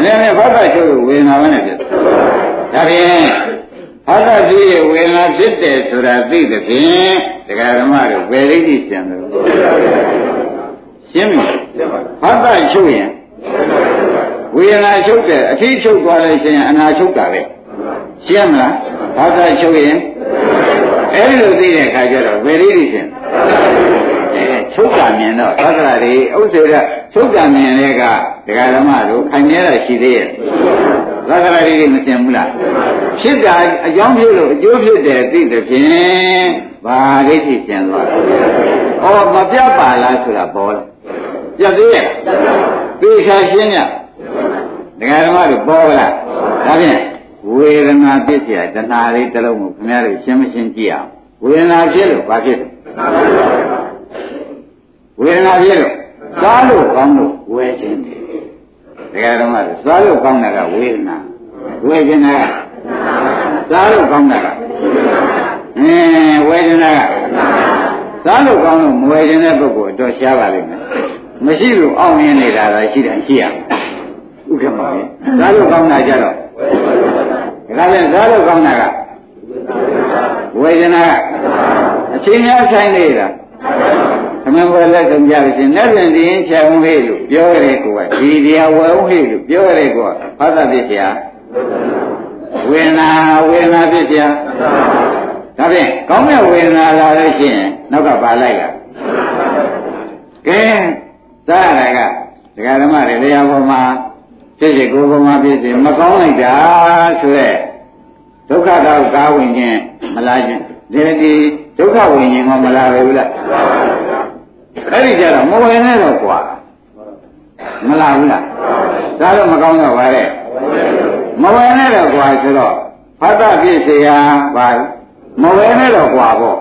တယ်အဲ့ဒါနဲ့ဖတ်တာချုပ်လို့ဝေဒနာပဲနဲ့ဖြစ်ဒါဖြင့်ဟာသတိရဲ့ဝေဒနာဖြစ်တယ်ဆိုတာသိတဲ့ဖြင့်တရားဓမ္မတို့ဘယ်လိမ့်ကြံတယ်ရှင်းပြီဟာသချုပ်ရင် ဝေဒနာချုပ်တယ်အထီးချုပ်သွားလိုက်ခြင်းအနာချုပ်တာပဲရှင်းမလားဘာသာချုပ်ရင်အဲ့ဒီလိုသိတဲ့အခါကျတော့ဘယ်လိမ့်ကြံအဲချုပ်တာမြင်တော့သက္ကရာတွေဥစ္စေရချုပ်တာမြင်တဲ့ကတရားဓမ္မတို့ခိုင်မြဲတာရှိသေးရဲ့သက္ကရာတွေမတင်ဘူးလားဖြစ်တာအကြောင်းဖြစ်လို့အကျိုးဖြစ်တယ်သိတဲ့ဖြင့်ဘာဒိဋ္ဌိကျန်သွားလဲဩမပြတ်ပါလားဆိုတာပေါ်လာပြတ်သေးရဲ့သိချာရှင်းည ဒကာဓမ္မတို့ပေါ်လာဒါဖြင့်ဝေဒနာဖြစ်เสียတဏှာလေးတစ်လုံးကိုခင်ဗျားတို့ရှင်းမရှင်းကြည့်အောင်ဝေဒနာဖြစ်လို့ဘာဖြစ်လဲဝေဒနာဖြစ်လို့စားလို့ကောင်းလို့ဝယ်ခြင်းတယ်ဒကာဓမ္မတို့စားလို့ကောင်းတာကဝေဒနာဝေဒနာကစားလို့ကောင်းတာကအင်းဝေဒနာကစားလို့ကောင်းလို့မဝယ်ခြင်းတဲ့ပုဂ္ဂိုလ်တော့ရှားပါလိမ့်မယ်မရှိလို့အောင်းရင်းနေတာသာရှိတယ်ရှိရ ဥထမပဲဇာလို့ကောင်းတာကြတော့ဒါလည်းဇာလို့ကောင်းတာကဝေဒနာကအချိန်များဆိုင်နေတာသမန်ဘယ်လက်ဆုံးကြပြီရှင်လက်ပြန်ဒီရင်ချက်ဝင်လေးလို့ပြောရဲကိုကဒီတရားဝယ်ဦးဟေ့လို့ပြောရဲကိုကဘာသာဖြစ်ပြဝေဒနာဝေဒနာဖြစ်ပြဒါဖြင့်ကောင်းတဲ့ဝေဒနာလာလို့ရှိရင်နောက်ကပါလိုက်တာကဲသာရကဒကာဓမ္မတွေတရားပေါ်မှာ ဖြစ်စေကိုယ်ပေါ်မှာဖြစ်စေမကောင်းလိုက်တာဆိုရက်ဒုက္ခတော့ကားဝင်ခြင်းမလားခြင်းဒီဒီဒုက္ခဝင်ခြင်းကမလားပဲဘူးလားအဲ့ဒီကြတော့မဝင်နဲ့တော့ကွာမလားဘူးလားဒါတော့မကောင်းတော့ပါတဲ့မဝင်နဲ့တော့ကွာဆိုတော့ဖတ်တာဖြစ်เสียပါမဝင်နဲ့တော့ကွာပေါ့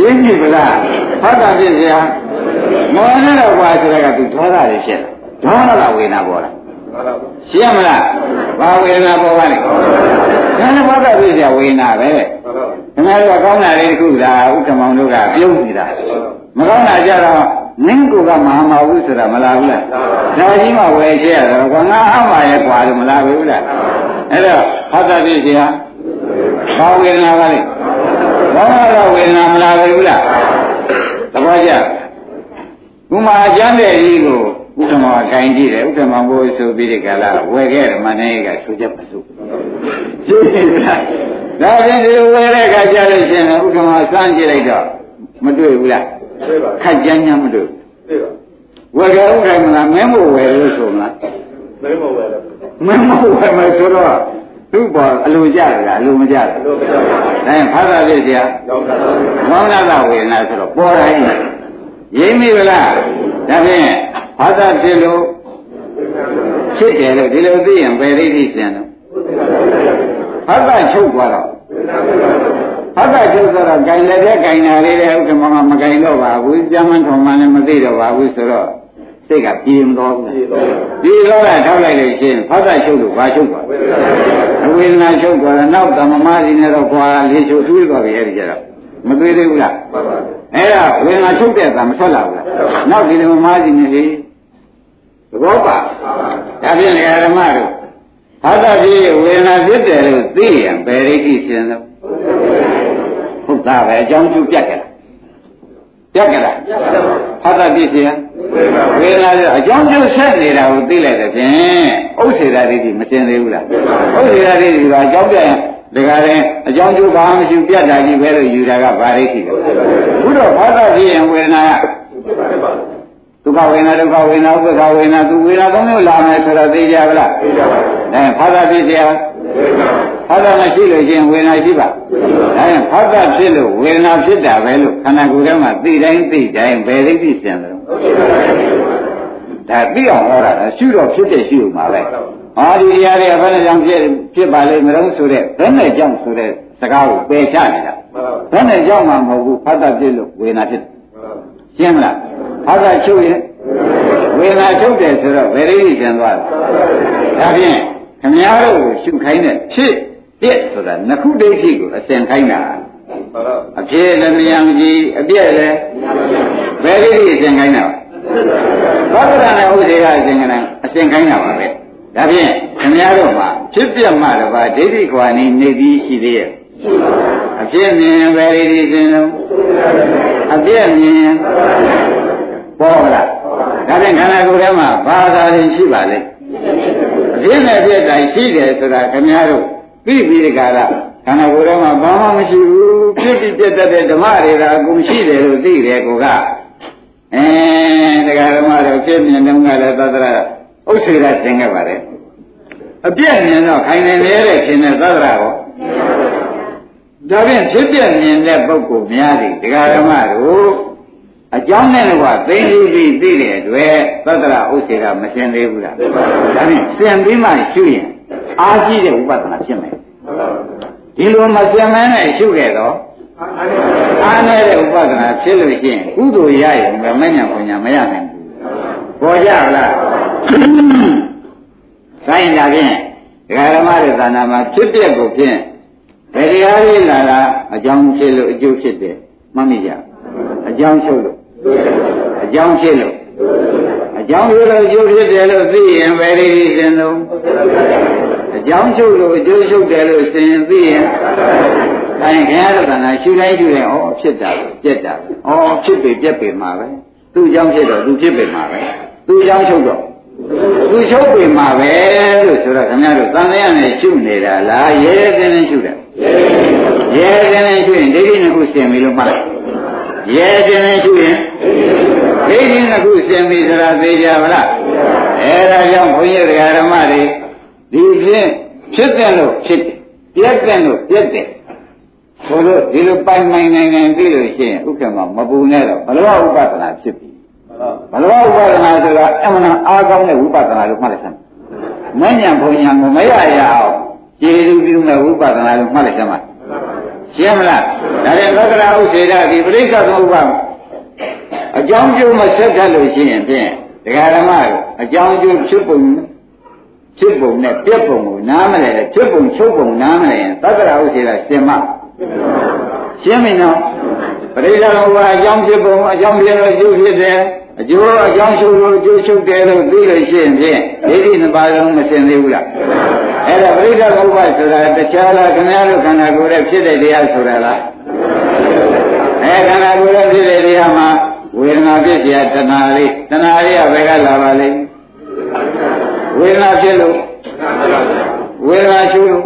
ရင်းကြည့်ပလားဖတ်တာဖြစ်เสียမဝင်နဲ့တော့ကွာဆိုတဲ့ကသူဒေါသတွေဖြစ်လာဒေါသကဝေဒနာပေါ်လာ ရှင်းမလားဘာဝေဒနာပေါ်ပါလဲဒါနဲ့ဘာသာပြည့်စရာဝေဒနာပဲလေခင်ဗျားတို့ကကောင်းတာလေးတစ်ခုဒါဥက္ကမောင်တို့ကပြုံးနေတာမကောင်းတာကြတော့နင်းကိုကမဟာမဟုတ်ဆိုတာမလားဘူးလားဒါကြီးမှဝယ်ချဲရတော့ကငါအမှားရဲ့ကွာလို့မလားဘူးလားအဲ့တော့ဘာသာပြည့်စရာဘာဝေဒနာပါလဲဘာသာဝေဒနာမလားဘူးလားသဘောကျဥမာကျမ်းတဲ့ကြီးကို ဥက္ကမကဂိုင်းကြည့်တယ်ဥက္ကမဘိုးဆိုပြီးဒီကလာဝယ်ခဲ့တယ်မနေ့ကဆိုချက်မစုရှင်းပြီလားဒါပြင်ဒီဝယ်တဲ့အခါကျလို့ရှိရင်ဥက္ကမစမ်းကြည့်လိုက်တော့မတွေ့ဘူးလားခက်ကြမ်းကြမ်းမတွေ့ဝယ်ကြဥက္ကမလားမင်းမို့ဝယ်လို့ဆိုမလားမင်းမို့ဝယ်လို့မင်းမို့ဝယ်မယ်ဆိုတော့သူ့ပေါ်အလိုကြရလားအလိုမကြဘူးအလိုမကြပါဘူးဒါရင်ဖာသာပြည့်စရာမောင်လာကဝေဒနာဆိုတော့ပေါ်တိုင်းရိမ့်မိဗလား ဒါဖြင့်ဘာသာဖြစ်လို့ဖြစ်တယ်လို့ဒီလိုသိရင်ဘယ်ဒိဋ္ဌိစင်တော့ဘာသာချုပ်သွားတော့ဘာသာချုပ်သွားတော့ဂိုင်လည်းတဲ့ဂိုင်နာလေးတဲ့ဥက္ကမကမဂိုင်တော့ပါဘူးကြမ်းမှန်ထုံမှန်လည်းမသိတော့ပါဘူးဆိုတော့စိတ်ကပြေမတော်ဘူးပြေတော့တာထောက်လိုက်လို့ရှိရင်ဘာသာချုပ်လို့ဘာချုပ်သွားအဝေဒနာချုပ်သွားတော့နောက်သမမစီနဲ့တော့ကွာလေးချုပ်သွေးသွားပြီအဲ့ဒီကြတော့မသွေးသေးဘူးလား အဲ့ဒါဝေဒနာချုပ်တဲ့အခါမဆက်လာဘူးလားနောက်ဒီသမမစီနဲ့လေသဘောပါဒါဖြင့်ဓမ္မတို့ဘာသာဖြစ်ဝေဒနာဖြစ်တယ်လို့သိရင်ဘယ်ရိတိရှင်လို့ဟုတ်သားပဲအကြောင်းကျပြတ်ကြလားပြတ်ကြလားဘာသာဖြစ်ရှင်ဝေဒနာဆိုအကြောင်းကျဆက်နေတာကိုသိလိုက်တဲ့ဖြင့်ဥစ္စေရာရိတိမတင်သေးဘူးလားဥစ္စေရာရိတိကအကြောင်းပြရင် ဒါကြရင်အကြောင်းကျဘာမှမရှိပြတ်တာကြီးပဲလို့ယူတာကဗာရိတိပဲဘုရားဘာသာဖြစ်ရင်ဝေဒနာကဒုက္ခဝေဒနာဒုက္ခဝေဒနာဥပ္ပခဝေဒနာသူဝေဒနာသုံးမျိုးလာမယ်ဆိုတော့သိကြပါလားသိကြပါဘူးအဲဘာသာဖြစ်เสียဘာသာမရှိလို့ရှင်ဝေဒနာရှိပါအဲဘာသာဖြစ်လို့ဝေဒနာဖြစ်တာပဲလို့ခန္ဓာကိုယ်ထဲမှာသိတိုင်းသိတိုင်းဘယ်သိသိစင်တယ်ဒါသိအောင်ဟောတာရှုတော့ဖြစ်တဲ့ရှုမှာပဲ ဟောဒီတရားတွေဘယ်နဲ့ကြောင့်ဖြစ်ဖြစ်ပါလိမ့်မလို့ဆိုတဲ့ဘယ်နဲ့ကြောင့်ဆိုတဲ့စကားကိုပယ်ချနေတာဘယ်နဲ့ကြောင့်မှမဟုတ်ဘူးဘာသာဖြစ်လို့ဝေဒနာဖြစ်ရှင်းမလားဘာသာချုပ်ရင်ဝေဒနာချုပ်တယ်ဆိုတော့ဗေရိတိကျန်သွားတယ်ဒါဖြင့်ခမည်းတော်ကိုရှုခိုင်းတဲ့ဖြစ်ပြက်ဆိုတာနှစ်ခုဒိဋ္ဌိကိုအစဉ်ခိုင်းတာအဖြစ်လည်းမယံကြည်အပြက်လည်းဗေရိတိအစဉ်ခိုင်းတာပါသောတာနဲ့ဥဒေကအစဉ်ခိုင်းအစဉ်ခိုင်းတာပါပဲ ဒါဖြင့်ခမည်းတော်မှာဖြစ်ပြက်မှတပါဒိဋ္ဌိခွာနေနေပြီးရှိသေးရဲ့အဖြစ်မြင်ဗေရိတိစဉ်လုံးအပြက်မြင်ပေါ်လာဒါဖြင့်ခန္ဓာကိုယ်ထဲမှာဘာသာရင်ရှိပါလဲအပြည့်နဲ့ပြည့်တိုင်းရှိတယ်ဆိုတာခင်ဗျားတို့သိပြီးဒီကရခန္ဓာကိုယ်ထဲမှာဘာမှမရှိဘူးပြည့်ပြည့်ပြတ်တဲ့ဓမ္မတွေကအကုန်ရှိတယ်လို့သိတယ်ကိုကအဲတရားဓမ္မတွေဖြစ်မြင်တုန်းကလည်းသတ္တရ ဥစ္စေရသင်ခဲ့ပါတယ်အပြည့်မြင်တော့ခိုင်နေနေတဲ့ရှင်တဲ့သတ္တရကိုဒါဖြင့်ဖြစ်ပြမြင်တဲ့ပုဂ္ဂိုလ်များသည်တရားဓမ္မတို့အကြောင်းနဲ့ကွာသိသိပြီးသိတဲ့အတွက်သတ္တရဥစ္စေကမရှင်းသေးဘူးလားဒါဖြင့်စင်ပြီးမှရှုရင်အားကြီးတဲ့ဥပဒနာဖြစ်မယ်ဒီလိုမစင်မနဲ့ရှုခဲ့တော့အားနေတဲ့ဥပဒနာဖြစ်လို့ရှိရင်ကုသိုလ်ရရင်မဉ္ဇဉ်ပညာမရနိုင်ဘူးပေါ်ကြလား ဆိုင်လာဖြင့်ဒကာဓမ္မတွေသာနာမှာဖြစ်ပျက်ကိုဖြင့်ဘယ်တရားလေးလာတာအကြောင်းဖြစ်လို့အကျိုးဖြစ်တယ်မှတ်မိကြအကြောင်းချုပ်လို့အကြောင်းဖြစ်လို့အကြောင်းဖြစ်လို့အကျိုးဖြစ်တယ်လို့သိရင်ဘယ်လိုသင်တော့အကြောင်းချုပ်လို့အကျိုးချုပ်တယ်လို့သင်သိရင်အဲခင်ဗျားတို့ကနာရှူတိုင်းရှူတိုင်းဩဖြစ်တာပြက်တာဩဖြစ်ပေပြက်ပေမှာပဲသူ့အကြောင်းဖြစ်တော့သူဖြစ်ပေမှာပဲသူ့အကြောင်းချုပ်တော့ သူချုပ်ပေမှာပဲလို့ဆိုတော့ခင်ဗျားတို့သံဃာနဲ့ရှုနေတာလားရဲရဲတင်းတင်းရှုတယ်ရဲရဲတင်းတင်းရှုရင်ဒိဋ္ဌိနှစ်ခုဆင်ပြီလို့မှတ်လိုက်ရဲတင်းတင်းရှုရင်ဒိဋ္ဌိနှစ်ခုဆင်ပြီဆိုတာသိကြပါလားအဲဒါကြောင့်ဘုန်းကြီးဓမ္မတွေဒီဖြင့်ဖြစ်တယ်လို့ဖြစ်တယ်ပြက်တယ်လို့ပြက်တယ်ဆိုလို့ဒီလိုပိုင်ပိုင်နိုင်နိုင်သိလို့ရှိရင်ဥက္ကမမပူနဲ့တော့ဘလောဥပဒနာဖြစ်ပြီ ဘလောဥပဒနာဆိုတာအမှန်အားကောင်းတဲ့ဝိပဿနာလို့မှတ်လိုက်စမ်းမဉ္ဇဉ်ဘုံညာကိုမရရအောင်ကျေစုပြုမဲ့ဝိပဿနာလို့မှတ်လိုက်စမ်းပါရှင်းမလားဒါပြန်သက္ကရာဥစေဒဒီပရိစ္ဆသမုပ္ပါအကြောင်းကျိုးမဆက်တတ်လို့ရှိရင်ဖြင့်ဒကာဓမ္မအကြောင်းကျိုးဖြစ်ပုံဖြစ်ပုံနဲ့ပြက်ပုံကိုနားမလဲဖြစ်ပုံချုပ်ပုံနားမလဲရင်သက္ကရာဥစေဒရှင်းမရှင်းပြီနော်ပရိစ္ဆေသမုပ္ပါအကြောင်းဖြစ်ပုံအကြောင်းဖြစ်လို့အကျိုးဖြစ်တယ် အကျိုးအကြောင်းရှုလို့အကျိုးရှုတယ်လို့သိလို့ရှိရင်ဖြင့်ဒိဋ္ဌိနှစ်ပါးလုံးမစင်သေးဘူးလားအဲ့ဒါပရိစ္ဆေသမုပ္ပါဆိုတာတခြားလားခင်ဗျားတို့ခန္ဓာကိုယ်ရဲ့ဖြစ်တဲ့တရားဆိုတာလားအဲခန္ဓာကိုယ်ရဲ့ဖြစ်တဲ့တရားမှာဝေဒနာဖြစ်เสียတဏှာလေးတဏှာလေးကဘယ်ကလာပါလိမ့်ဝေဒနာဖြစ်လို့ဝေဒနာရှုလို့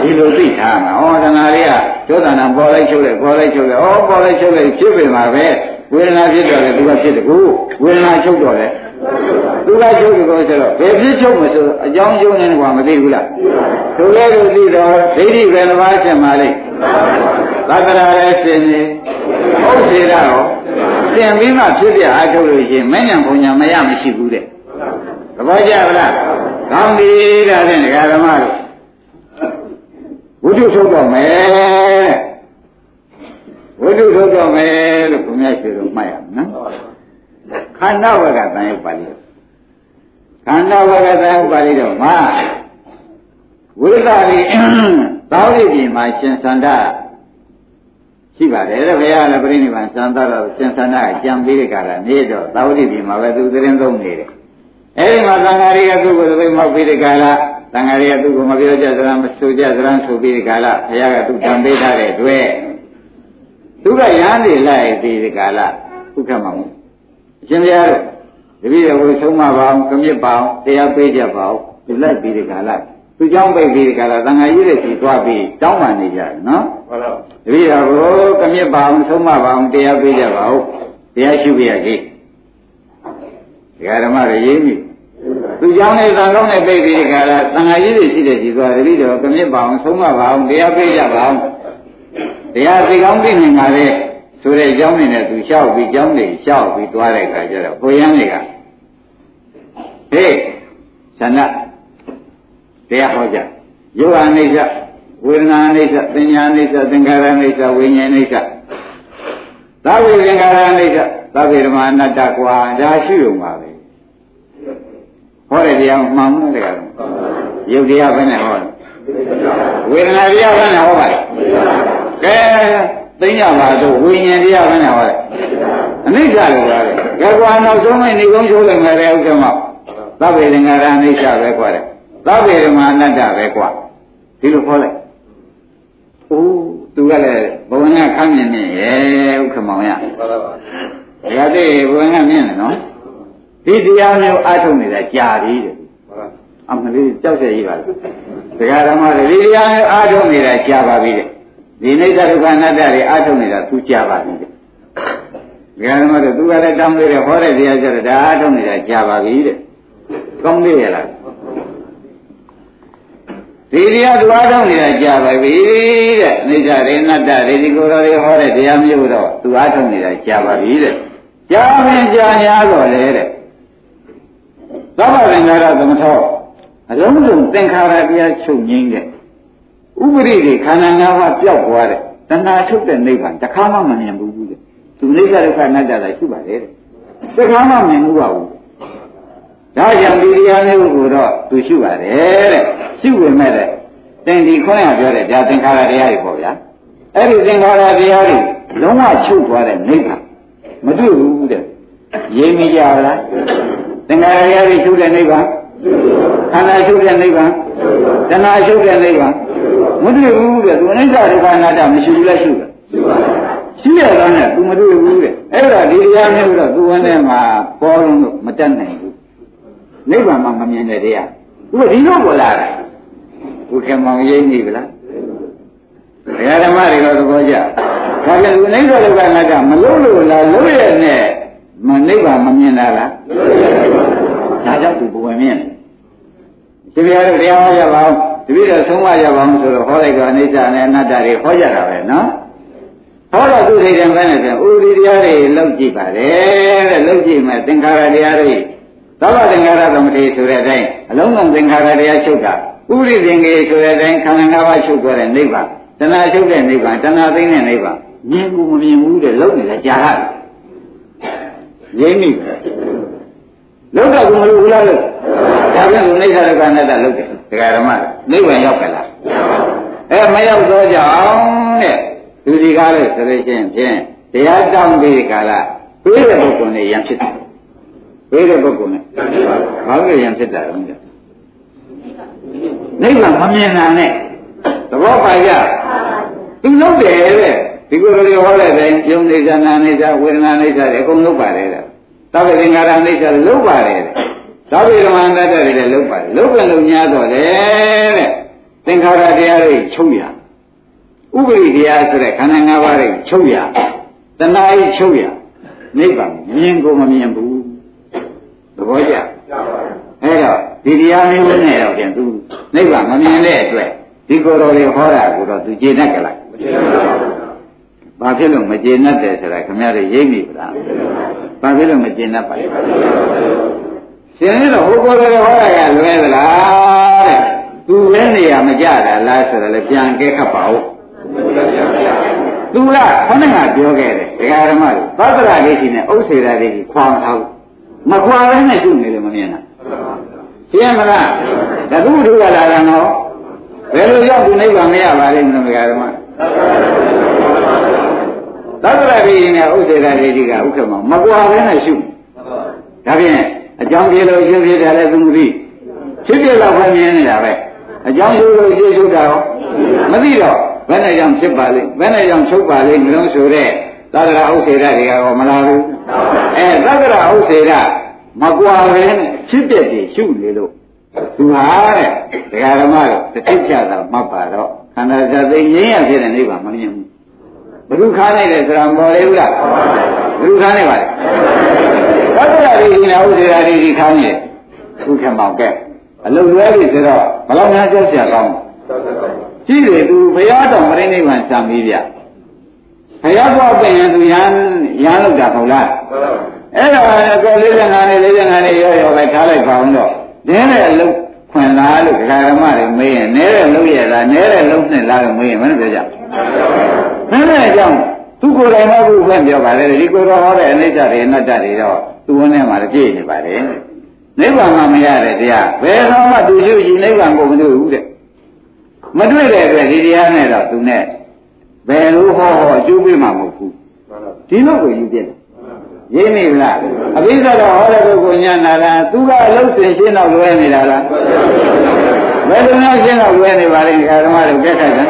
ဒီလိုသိထားမှာဩတဏှာလေးကဒုသနာပေါ်လိုက်ချုပ်လိုက်ပေါ်လိုက်ချုပ်လိုက်ဩပေါ်လိုက်ချုပ်လိုက်ဖြစ်ပေမှာပဲ ဝေဒနာဖြစ်တော့လေသူကဖြစ်တယ်ကိုဝေဒနာချုပ်တော့လေသူကချုပ်တယ်ကိုဆိုတော့ဘယ်ဖြစ်ချုပ်မဆိုအကြောင်းကျုံနေကွာမသိဘူးလားသူလည်းသူသိတော့ဒိဋ္ဌိပဲတစ်ပါးဆက်မှာလေသက္ကရာလည်းစင်နေဟုတ်စေတော့စင်ပြီးမှဖြစ်ပြအားထုတ်လို့ရှိရင်မဉ္ဇဉ်ဘုံညာမရမရှိဘူးတဲ့သဘောကျလားကောင်းပြီဒါဖြင့်ဒကာဓမ္မတို့ဝိတုထုတ်တော့မယ် ဝိတုထုတ်တော့မယ်လို့ဘုရားရှင်တို့မှတ်ရမယ်နော်ခန္ဓာဝကတန်ရုပ်ပါဠိတော်ခန္ဓာဝကတန်ရုပ်ပါဠိတော်မှာဝိသတိသောတိပြင်မှာရှင်သန္တာရှိပါတယ်တဲ့ဘုရားလည်းပြိဋိဘံသံသာတော့ရှင်သန္တာကြံပြီးတဲ့ကာလနေတော့သောတိပြင်မှာပဲသူသတင်းသုံးနေတယ်အဲဒီမှာသံဃာတွေကသူ့ကိုယ်သိမောက်ပြီးတဲ့ကာလသံဃာတွေကသူ့ကိုမပြောကြစရာမဆိုကြစရာဆိုပြီးတဲ့ကာလဘုရားကသူ့တံပေးထားတဲ့အတွက် သူကရဟန်းတွေလိုက်ပြီးတဲ့ကာလဥက္ကမမှုအရှင်ဘုရားတို့တပည့်တော်ကိုဆုံးမပါအောင်ကမြစ်ပါအောင်တရားပေးကြပါအောင်သူလိုက်ပြီးတဲ့ကာလသူเจ้าပိတ်ပြီးတဲ့ကာလသံဃာကြီးတွေစီသွားပြီးတောင်းပန်နေကြတယ်နော်ဟုတ်ပါဘူးတပည့်တော်ကိုကမြစ်ပါအောင်ဆုံးမပါအောင်တရားပေးကြပါဦးတရားရှိပြရကြီးဒကာဓမ္မတွေရေးမိသူเจ้าနဲ့သံကောင်းနဲ့ပိတ်ပြီးဒီကလာသံဃာကြီးတွေရှိတဲ့ကြီးသွားတပည့်တော်ကမြစ်ပါအောင်ဆုံးမပါအောင်တရားပေးကြပါအောင် တရားသိကောင်းသိနိုင်ပါလေဆိုတဲ့အကြောင်းတွေနဲ့သူလျှောက်ပြီးကြောင်းတွေလျှောက်ပြီးသွားတဲ့အခါကျတော့ကိုရမ်းတွေကဟေးဆန္ဒတရားဟောကြယောဂအိဋ္ဌဝေဒနာအိဋ္ဌပညာအိဋ္ဌသင်္ခါရအိဋ္ဌဝိညာဉ်အိဋ္ဌသဗ္ဗေသင်္ခါရအိဋ္ဌသဗ္ဗေဓမ္မအနတ္တကွာဒါရှိုံပါပဲဟောတဲ့တရားမှန်မှန်တရားရုပ်တရားဘယ်နဲ့ဟောလဲဝေဒနာတရားဘယ်နဲ့ဟောပါလဲ ကဲသိညာပါတော့ဝိညာဉ်တရားပဲနဲ့ဟောတယ်အနိစ္စလို့ပြောတယ်ကဲကွာနောက်ဆုံးမဲ့နေကုန်းချိုးလိုက်မယ်တဲ့ဥက္ကမသဗ္ဗေသင်္ခါရအနိစ္စပဲကွာတယ်သဗ္ဗေဓမ္မာအနတ္တပဲကွာဒီလိုခေါ်လိုက်အိုးသူကလည်းဘဝနာခမ်းမြင်နေရဲ့ဥက္ကမောင်ရမှန်ပါပါဒါကြတဲ့ဘဝနာမြင်တယ်နော်ဒီတရားမျိုးအထုတ်နေတာကြာပြီတဲ့အမလေးကြောက်ရည်ပါလားတရားဓမ္မတွေဒီတရားမျိုးအထုတ်နေတာကြာပါပြီတဲ့ ဒီနိစ္စဒုက္ခအနတ္တတွေအထုတ်နေတာသူကြာပါပြီတဲ့တရားဓမ္မတွေသူကလည်းတောင်းလို့ရဟောတဲ့တရားကျတော့ဒါအထုတ်နေတာကြာပါပြီတဲ့ကောင်းသေးရလားဒီတရားသူအားထုတ်နေတာကြာပါပြီတဲ့အိဋ္ဌရေနတ္တရေဒီကိုယ်တော်တွေဟောတဲ့တရားမျိုးတော့သူအားထုတ်နေတာကြာပါပြီတဲ့ကြာရင်ကြာညာတော့လေတဲ့သဗ္ဗသင်္ခါရသမထောအလုံးစုံသင်္ခါရတရားချုပ်ငိမ့်တဲ့ ဥပရိတွေခန္ဓာ၅ပါးပျောက်သွားတဲ့တဏှာထုတ်တဲ့နိဗ္ဗာန်တခါမှမမြင်ဘူးတဲ့သူနိစ္စဒုက္ခအနတ္တလည်းရှိပါလေတဲ့တခါမှမမြင်ဘူးပါဘူးဒါကြောင့်ဒီတရားမျိုးကိုတော့သူရှိပါတယ်တဲ့ရှိဝင်မဲ့တဲ့တင်ဒီခွန်းရပြောတဲ့ဒါသင်္ခါရတရားတွေပေါ့ဗျာအဲ့ဒီသင်္ခါရတရားတွေလုံးဝချုပ်သွားတဲ့နိဗ္ဗာန်မတွေ့ဘူးတဲ့ရေးမိကြလားသင်္ခါရတရားတွေချုပ်တဲ့နိဗ္ဗာန် ခန္ဓာချုပ်တဲ့နိဗ္ဗာန်တဏှာချုပ်တဲ့နိဗ္ဗာန်မတွေ့ဘူးတဲ့သူအနိစ္စဒုက္ခအနတ္တမရှိဘူးလားရှိတယ်ရှိရတော့နဲ့ तू မတွေ့ဘူးတဲ့အဲ့ဒါဒီတရားမျိုးတော့ तू ဝင်ထဲမှာပေါ်လို့မတတ်နိုင်ဘူးနိဗ္ဗာန်မှာမမြင်တဲ့တရားသူကဒီလိုပေါ်လာတာဘုခင်မောင်ရိပ်နေပြီလားဒကာဓမ္မတွေတော့သဘောကျဒါပြန်သူနိဗ္ဗာန်လောကနာကမလို့လို့လားလို့ရနဲ့မနိဗ္ဗာန်မမြင်တာလား ဒါကြောင့်သူဘဝမြင်တယ်ဒီပြရတော့တရားဟောကြပါဦးတပည့်တော်ဆုံးမကြပါအောင်ဆိုတော့ဟောလိုက်တော့အနိစ္စနဲ့အနတ္တတွေဟောကြတာပဲနော်ဟောတော့သူစိတ်တံပဲနဲ့ပြန်ဥဒိတရားတွေလောက်ကြည့်ပါတယ်တဲ့လောက်ကြည့်မယ်သင်္ခါရတရားတွေသဗ္ဗသင်္ခါရသမတိဆိုတဲ့အတိုင်းအလုံးစုံသင်္ခါရတရားချုပ်တာဥရိသင်္ကေဆိုတဲ့အတိုင်းခန္ဓာ၅ပါးချုပ်သွားတဲ့နိဗ္ဗာန်တဏှာချုပ်တဲ့နိဗ္ဗာန်တဏှာသိတဲ့နိဗ္ဗာန်မြင်ဘူးမမြင်ဘူးတဲ့လုံးနေတယ်ကြာရတယ်ရင်းမိပဲ လုံးတော့ကမလို့ဘူးလားလို့ဒါပြန်ကိုနိစ္စဒုက္ခအနတ္တလုံးတယ်ဒကာဓမ္မနိဗ္ဗာန်ရောက်ကြလားအဲမရောက်တော့ကြအောင်တဲ့လူဒီကားလို့ဆိုလို့ရှိရင်ဖြင့်တရားတောင်းပြီးကာလပေးတဲ့ပုဂ္ဂိုလ်နဲ့ယံဖြစ်တယ်ပေးတဲ့ပုဂ္ဂိုလ်နဲ့ဘာလို့ယံဖြစ်တာလဲနိဗ္ဗာန်မမြင်တာနဲ့သဘောပါကြသူလုပ်တယ်တဲ့ဒီကိုယ်တော်ဟောတဲ့တိုင်းယုံနေသနာနေသဝေဒနာနေသတွေအကုန်လုပ်ပါတယ်တဲ့ သဗ္ဗေသင်္ခါရနေသလုပ်ပါတယ်တဲ့သဗ္ဗေဓမ္မန္တတတွေလည်းလုပ်ပါတယ်လုပ်ပြန်လို့များတော့တယ်တဲ့သင်္ခါရတရားတွေချုပ်ရဥပရိတရားဆိုတဲ့ခန္ဓာ၅ပါးတွေချုပ်ရတဏှာကြီးချုပ်ရနိဗ္ဗာန်မြင်ကိုမမြင်ဘူးသဘောကျအဲ့တော့ဒီတရားမျိုးနဲ့တော့ပြန်သူနိဗ္ဗာန်မမြင်တဲ့အတွက်ဒီကိုယ်တော်တွေဟောတာကိုတော့သူကျေနပ်ကြလားမကျေနပ်ပါဘူး ဘာဖြစ်လို့မကျေနပ်တယ်ဆိုတာခင်ဗျားတို့ရိပ်မိဗလားဘာဖြစ်လို့မကျေနပ်ပါလဲရှင်ရတော့ဟိုကိုယ်တော်ဟောတာကလွဲသလားတဲ့သူလည်းနေရာမကြတာလားဆိုတော့လည်းပြန်ကဲခတ်ပါဦးသူကခေါင်းကပြောခဲ့တယ်ဒကာဓမ္မတို့သတ္တရာဒိဋ္ဌိနဲ့ဥစ္စေရာဒိဋ္ဌိခွာမထားဘူးမခွာဘဲနဲ့ရှုနေတယ်မမြင်လားရှင်းမလားတခုထုကလာတယ်နော်ဘယ်လိုရောက်ဒီနိဗ္ဗာန်မရပါလိမ့်မလို့ဒကာဓမ္မ သတ္တရာဒိဋ္ဌိနဲ့ဥစ္စေရာဒိဋ္ဌိကဥက္ကမမကွာဘဲနဲ့ရှုဒါဖြင့်အကြောင်းပြေလို့ရှင်းပြတယ်လည်းသူမသိဖြစ်ပြတော့ပဲမြင်နေတာပဲအကြောင်းကျိုးလို့ရှင်းရှုတာရောမသိတော့ဘယ်နဲ့ကြောင့်ဖြစ်ပါလိမ့်ဘယ်နဲ့ကြောင့်ချုပ်ပါလိမ့်မလို့ဆိုတဲ့သတ္တရာဥစ္စေရတွေကရောမလာဘူးအဲသတ္တရာဥစ္စေရမကွာပဲနဲ့ဖြစ်ပြတယ်ရှုနေလို့သူဟာတဲ့ဒကာဓမ္မတို့တစ်ချက်ကြတာမှတ်ပါတော့ခန္ဓာသတိငြိမ်းရဖြစ်တဲ့နိဗ္ဗာန်မမြင်ဘူး ဘုရုခါလိုက်တယ်ဆိုတာမပေါ်လေဘူးလားဘုရုခါနေပါလေသတ္တရာတွေရှင်နာဥစေရာတွေဒီခါနေတယ်သူခမောင်ကဲအလုံလွဲပြီဆိုတော့ဘယ်လောက်များကြောက်စရာကောင်းလဲကြီးတယ်သူဘုရားတော်မရိနိဗ္ဗာန်စံပြီးဗျဘုရားတော်ပြင်ရင်သူရန်ရန်လောက်တာမဟုတ်လားအဲ့တော့ကို45နဲ့45နဲ့ရောရောပဲထားလိုက်ပါအောင်တော့ဒင်းတဲ့အလုံ ခွင်လားလို့ဒကာဓမ္မတွေမေးရင်နည်းတဲ့လုံးရလားနည်းတဲ့လုံးနဲ့လားလို့မေးရင်မင်းပြောကြနည်းတဲ့အကြောင်းသူကိုယ်တိုင်မဟုတ်ဘူးဖွင့်ပြောပါလေဒီကိုယ်တော်ဟောတဲ့အနိစ္စတွေအနတ္တတွေတော့သူ့ဝန်းထဲမှာပြည့်နေပါလေနိဗ္ဗာန်မှမရတဲ့တရားဘယ်တော့မှသူရှိရှိနိဗ္ဗာန်ကိုမတွေ့ဘူးတဲ့မတွေ့တဲ့အတွက်ဒီတရားနဲ့တော့သူနဲ့ဘယ်လိုဟောဟောအကျိုးပေးမှာမဟုတ်ဘူးဒီလိုကိုယူပြတယ် ရင်းနေလားအဘိဓါတော့ဟောတဲ့ပုဂ္ဂိုလ်ညာနာလားသူကအလုံးစင်ရှင်းတော့လွဲနေတာလားဘယ်လိုများရှင်းတော့လွဲနေပါလဲဓမ္မတို့ကြက်ခိုက်တယ်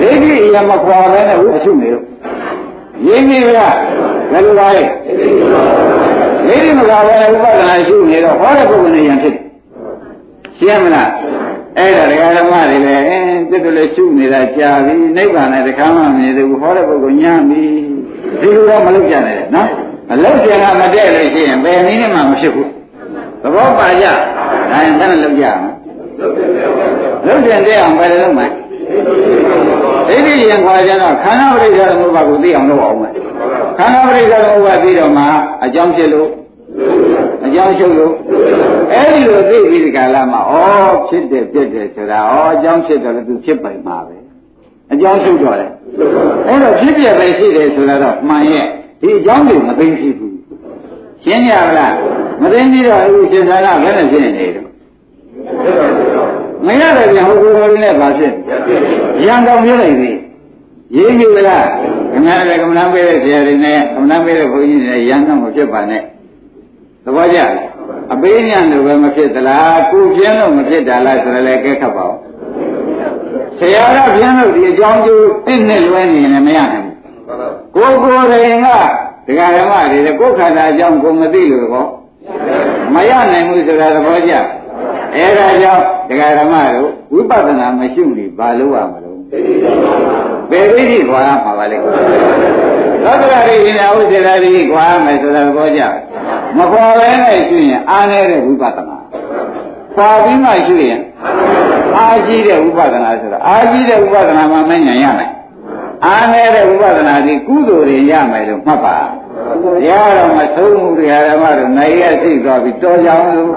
ဒိဋ္ဌိအရာမခွာပဲနဲ့ဝိသုနေလို့ရင်းနေလားဘယ်လိုပါလဲဒိဋ္ဌိမခွာပဲဥပဒနာရှုနေတော့ဟောတဲ့ပုဂ္ဂိုလ်နဲ့ယံဖြစ်ရှင်းမလားအဲ့ဒါဒကာဓမ္မတွေလည်းအဲတက်တယ်လေရှုနေတာကြာပြီနိဗ္ဗာန်နဲ့တခါမှမမြင်သေးဘူးဟောတဲ့ပုဂ္ဂိုလ်ညာပြီ ဒီလိုတော့မလုပ်ကြနဲ့နော်မလုပ်ကြကမတည့်လို့ရှိရင်ဘယ်နည်းနဲ့မှမဖြစ်ဘူးသဘောပါကြဒါရင်ဆက်လုပ်ကြအောင်လုပ်ကြတဲ့အောင်ဘယ်လိုလုပ်မလဲဒိဋ္ဌိရင်ခွာကြတော့ခန္ဓာပရိစ္ဆေသမုပ္ပါကိုသိအောင်လုပ်အောင်မယ်ခန္ဓာပရိစ္ဆေသမုပ္ပါပြီးတော့မှအကြောင်းဖြစ်လို့အကြောင်းချုပ်လို့အဲ့ဒီလိုသိပြီးဒီကာလမှာဩဖြစ်တယ်ပြက်တယ်ဆိုတာဩအကြောင်းဖြစ်တယ်လို့သူဖြစ်ပိုင်မှာပဲ အကြောင်းချုပ်တော့တယ်အဲ့တော့ဖြစ်ပြပဲရှိတယ်ဆိုတော့မှန်ရဲ့ဒီအကြောင်းတွေမသိရှိဘူးရှင်းကြလားမသိပြီးတော့အခုရှင်သာကဘယ်နဲ့ဖြစ်နေတယ်မရတယ်ပြန်ဟိုကိုယ်တော်နဲ့ပါဖြစ်ရံတော်ပြလိုက်ပြီရေးပြီလားခင်ဗျားလည်းကမ္မနာပေးတဲ့ဆရာတွေနဲ့ကမ္မနာပေးတဲ့ဘုန်းကြီးတွေရံတော့မဖြစ်ပါနဲ့သဘောကျအပေးညံလို့ပဲမဖြစ်သလားကိုပြင်းလို့မဖြစ်တာလားဆိုရလဲကဲခတ်ပါဦး ဆရာကပြင်းလို့ဒီအကြောင်းကျိုးသိနေလွဲနေရင်မရနိုင်ဘူးကိုကိုယ်တိုင်ကဒကာဓမ္မတွေကိုယ်ခန္ဓာအကြောင်းကိုမသိလို့ကောမရနိုင်ဘူးဆိုတာသဘောကျအဲဒါကြောင့်ဒကာဓမ္မတို့ဝိပဿနာမရှိဘူးဘာလို့ရမလို့ဘယ်သိတိခွာမှာပါလဲသောတရာရိနဲ့ဥစ္စေရာရိခွာမယ်ဆိုတာသဘောကျမခွာဘဲနဲ့ရှိရင်အားနေတဲ့ဝိပဿနာ ခွာပြီးမှရှိရင်အားကြီးတဲ့ဝိပဿနာဆိုတာအားကြီးတဲ့ဝိပဿနာမှမဉဏ်ရမယ်အားနေတဲ့ဝိပဿနာဒီကုသိုလ်တွေရမယ်လို့မှတ်ပါရတော့မဆုံးဘူးတရားဓမ္မတို့နိုင်ရသိသွားပြီတော်ကြအောင်လို့